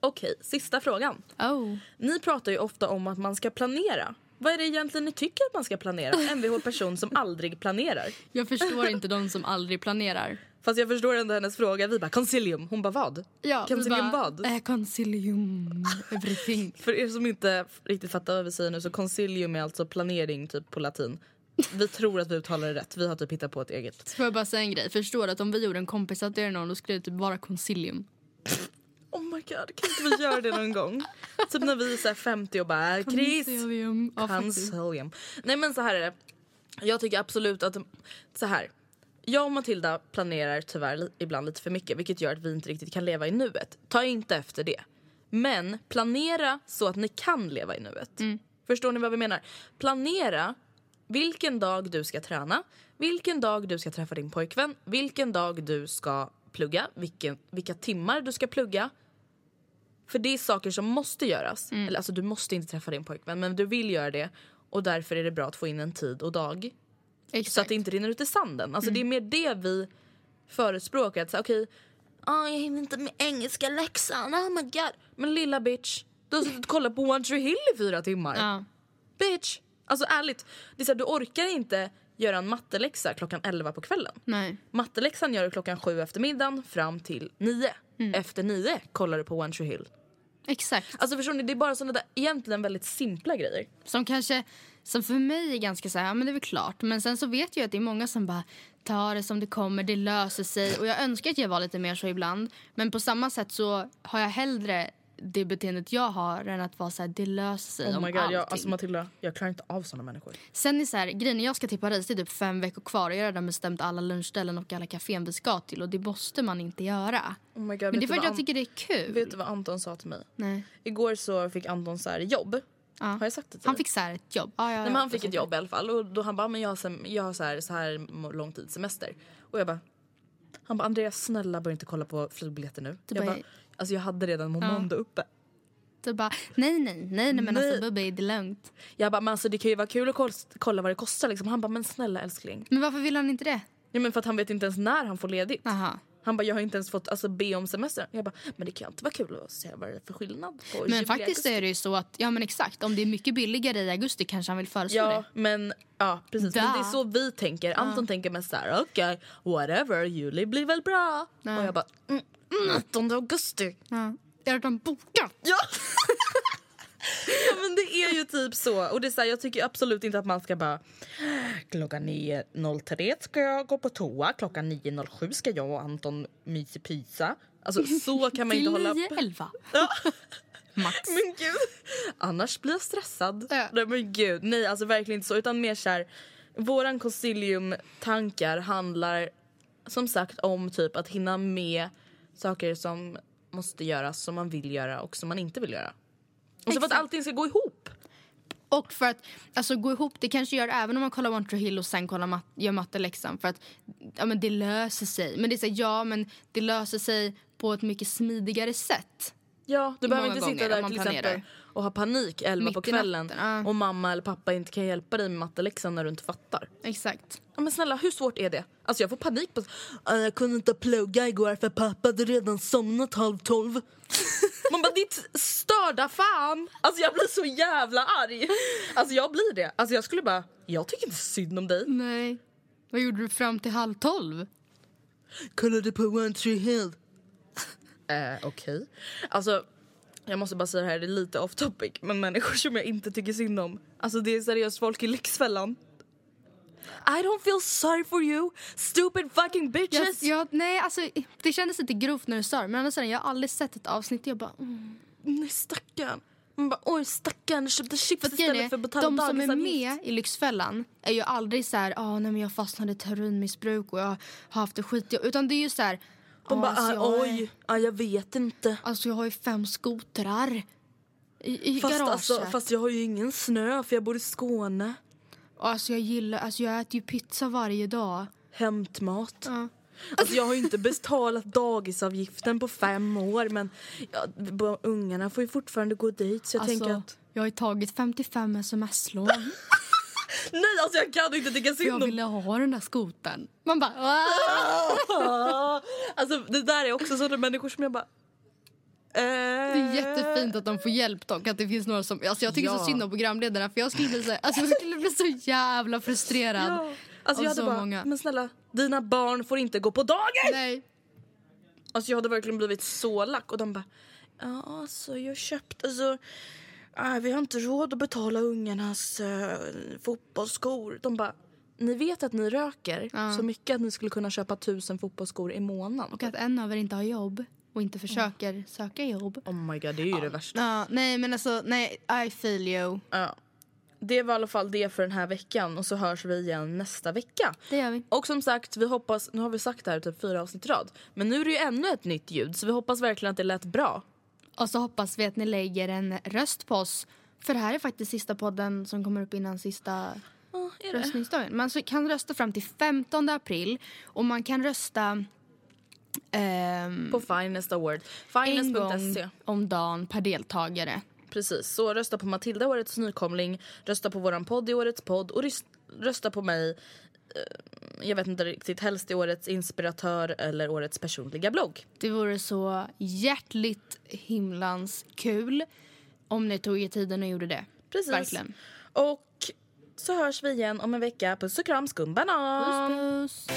Okej, sista frågan. Oh. Ni pratar ju ofta om att man ska planera. Vad är det egentligen ni tycker att man ska planera? Mvh person som aldrig planerar. Jag förstår inte de som aldrig planerar. Fast jag förstår ändå hennes fråga. Vi bara concilium. Hon bara vad? Ja, concilium bara, vad? Eh, concilium, everything. För er som inte riktigt fattar vad vi säger nu så concilium är alltså planering typ på latin. Vi tror att vi uttalar det rätt. Vi har typ hittat på ett eget. Får jag bara säga en grej? Förstår att om vi gjorde en kompistatuering någon då skulle det typ vara concilium. Oh my god, kan inte vi göra det någon gång? Typ när vi är så här 50 och bara Chris, Concilium. Concilium. Nej men så här är det. Jag tycker absolut att så här. Jag och Matilda planerar tyvärr ibland lite för mycket vilket gör att vi inte riktigt kan leva i nuet. Ta inte efter det. Men planera så att ni kan leva i nuet. Förstår ni vad vi menar? Planera vilken dag du ska träna, vilken dag du ska träffa din pojkvän, vilken dag du ska plugga, vilken, vilka timmar du ska plugga. För det är saker som måste göras. Eller alltså du måste inte träffa din pojkvän men du vill göra det och därför är det bra att få in en tid och dag. Så Exakt. att det inte rinner ut i sanden. Alltså det är mer det vi förespråkar. Att säga okej, ah, jag hinner inte med engelska läxan, oh my god. Men lilla bitch, du har suttit och kollat på One Tree Hill i fyra timmar. Ja. Bitch! Alltså ärligt, det är så här, du orkar inte göra en matteläxa klockan 11 på kvällen. Nej. Matteläxan gör du klockan sju efter middagen fram till nio. Efter nio kollar du på One Tree Hill. Exakt. Alltså förstår ni, det är bara sådana där egentligen väldigt simpla grejer. Som kanske, som för mig är ganska så här, ja men det är väl klart. Men sen så vet jag att det är många som bara tar det som det kommer, det löser sig. Och jag önskar att jag var lite mer så ibland. Men på samma sätt så har jag hellre det beteendet jag har än att vara så här, det löser sig Oh om god, allting. jag, alltså Matilda, jag klarar inte av sådana människor. Sen är så här, grejen jag ska till Paris, det är typ fem veckor kvar och jag har redan bestämt alla lunchställen och alla kaféer vi ska till och det måste man inte göra. Oh god, Men det är för att jag tycker det är kul. Vet du vad Anton sa till mig? Nej. Igår så fick Anton så här jobb. Ja. Har jag sagt det till Han dig? fick så här ett jobb. Ja, ja, Nej, men han fick ett jobb i alla fall och då han bara men jag har, sem- jag har så här, så här lång tid semester. Och jag bara han bara Andreas snälla börja inte kolla på flygbiljetter nu. Du jag bara- bara, alltså jag hade redan Momondo uppe. Du bara, nej, nej, nej, nej men Nej. alltså Bubbe, det är lugnt. Jag bara men alltså det kan ju vara kul att koll- kolla vad det kostar liksom. Han bara men snälla älskling. Men varför vill han inte det? Ja men för att han vet inte ens när han får ledigt. Aha. Han bara jag har inte ens fått alltså, be om semester. Jag bara men det kan inte vara kul att se vad det är för skillnad på Men faktiskt är det ju så att, ja men exakt, om det är mycket billigare i augusti kanske han vill föreslå Ja, det. men, ja precis. men Da. det är så vi tänker. Anton tänker mest såhär, okej, whatever, juli blir väl bra. Ja. Och jag bara, mm, mm, 8 augusti. Ja. Jag har redan bokat. Ja. ja men det är ju typ så. Och det är så här, jag tycker absolut inte att man ska bara klockan 9.03 ska jag gå på toa, klockan 9.07 ska jag och Anton mysa Alltså så kan man inte hålla på. 9, 11. Ja. Max. Men gud, annars blir jag stressad. Ja. Nej men gud, nej alltså verkligen inte så. Utan mer såhär, våran concilium-tankar handlar som sagt om typ att hinna med saker som måste göras, som man vill göra och som man inte vill göra. Och så för att allting ska gå ihop. Och för att alltså, gå ihop, det kanske gör även om man kollar One Tree Hill och sen kollar mat, gör matteläxan. För att ja, men det löser sig. Men det är så, här, ja men det löser sig på ett mycket smidigare sätt. Ja, du behöver inte sitta gånger där till planerar. exempel och ha panik 11 Mitt på kvällen natten, och mamma eller pappa inte kan hjälpa dig med matteläxan när du inte fattar. Exakt. Ja, men snälla, hur svårt är det? Alltså jag får panik på... "Ah, Jag kunde inte plugga igår för pappa hade redan somnat halv tolv. Man bara, ditt störda fan! Alltså jag blir så jävla arg. Alltså jag blir det. Alltså jag skulle bara, jag tycker inte synd om dig. Nej. Vad gjorde du fram till halv tolv? Kollade på One Tree Hill. eh, okej. Alltså, jag måste bara säga det här, det är lite off topic. Men människor som jag inte tycker synd om. Alltså det är seriöst folk i Lyxfällan. I don't feel sorry for you, stupid fucking Jag, bitches! jag, nej, alltså, det kändes lite grovt när du sa det. Men annars, jag har aldrig sett ett avsnitt. Jag bara, mm. Nej stackarn. Man bara oj stackarn, köpte chips istället för att betala de som är med i Lyxfällan är ju aldrig så här, ah, nej men jag fastnade i heroinmissbruk och jag har haft det skit. Utan det är ju så här, De "Ah, bara alltså, jag är- oj, ah, jag vet inte. Alltså jag har ju fem skotrar i, i Fast, garaget. alltså, fast jag har ju ingen snö för jag bor i Skåne. Alltså jag gillar, alltså jag äter ju pizza varje dag. Hämtmat. Ja. Alltså jag har ju inte betalat dagisavgiften på fem år men ja, ungarna får ju fortfarande gå dit så jag Alltså, tänker att Jag har ju tagit 55 sms-lån. nej alltså jag kan inte tycka synd jag om ville ha den där skoten. Man bara... Alltså det där är också sådana människor som jag bara Det är jättefint att de får hjälp dock. Att det finns några som, alltså jag tycker Ja. så synd om programledarna för jag skulle bli så, alltså jag skulle bli så jävla frustrerad. Ja. Alltså jag hade bara, många. men snälla, dina barn får inte gå på dagis! Nej. Alltså jag hade verkligen blivit så lack och de bara, ja alltså jag köpte, alltså äh, vi har inte råd att betala ungarnas uh, fotbollsskor. De bara, ni vet att ni röker Ja. så mycket att ni skulle kunna köpa tusen fotbollsskor i månaden. Och att en av er inte har jobb och inte försöker söka jobb. Oh my god, det är ju det värsta. Ja, nej men alltså, nej, I feel you. Ja. Det var i alla fall det för den här veckan och så hörs vi igen nästa vecka. Det gör vi. Och som sagt, vi hoppas, nu har vi sagt det här typ fyra avsnitt i rad, men nu är det ju ännu ett nytt ljud så vi hoppas verkligen att det lät bra. Och så hoppas vi att ni lägger en röst på oss. För det här är faktiskt sista podden som kommer upp innan sista det? röstningsdagen. Man kan rösta fram till 15 april och man kan rösta ehm, På Finest Award. en gång om dagen per deltagare. Precis, så rösta på Matilda, årets nykomling, rösta på våran podd i årets podd och rösta på mig, jag vet inte riktigt, helst i årets inspiratör eller årets personliga blogg. Det vore så hjärtligt himlans kul om ni tog er tiden och gjorde det. Precis. Verkligen. Och så hörs vi igen om en vecka. Puss och kram, skumbanan! Puss puss.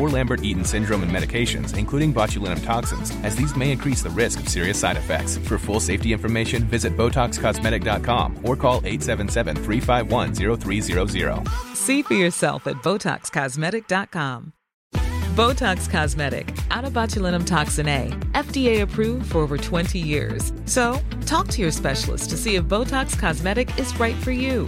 or Lambert-Eaton syndrome and medications, including botulinum toxins, as these may increase the risk of serious side effects. For full safety information, visit BotoxCosmetic.com or call 877-351-0300. See for yourself at BotoxCosmetic.com. Botox Cosmetic, out of botulinum toxin A, FDA approved for over 20 years. So, talk to your specialist to see if Botox Cosmetic is right for you.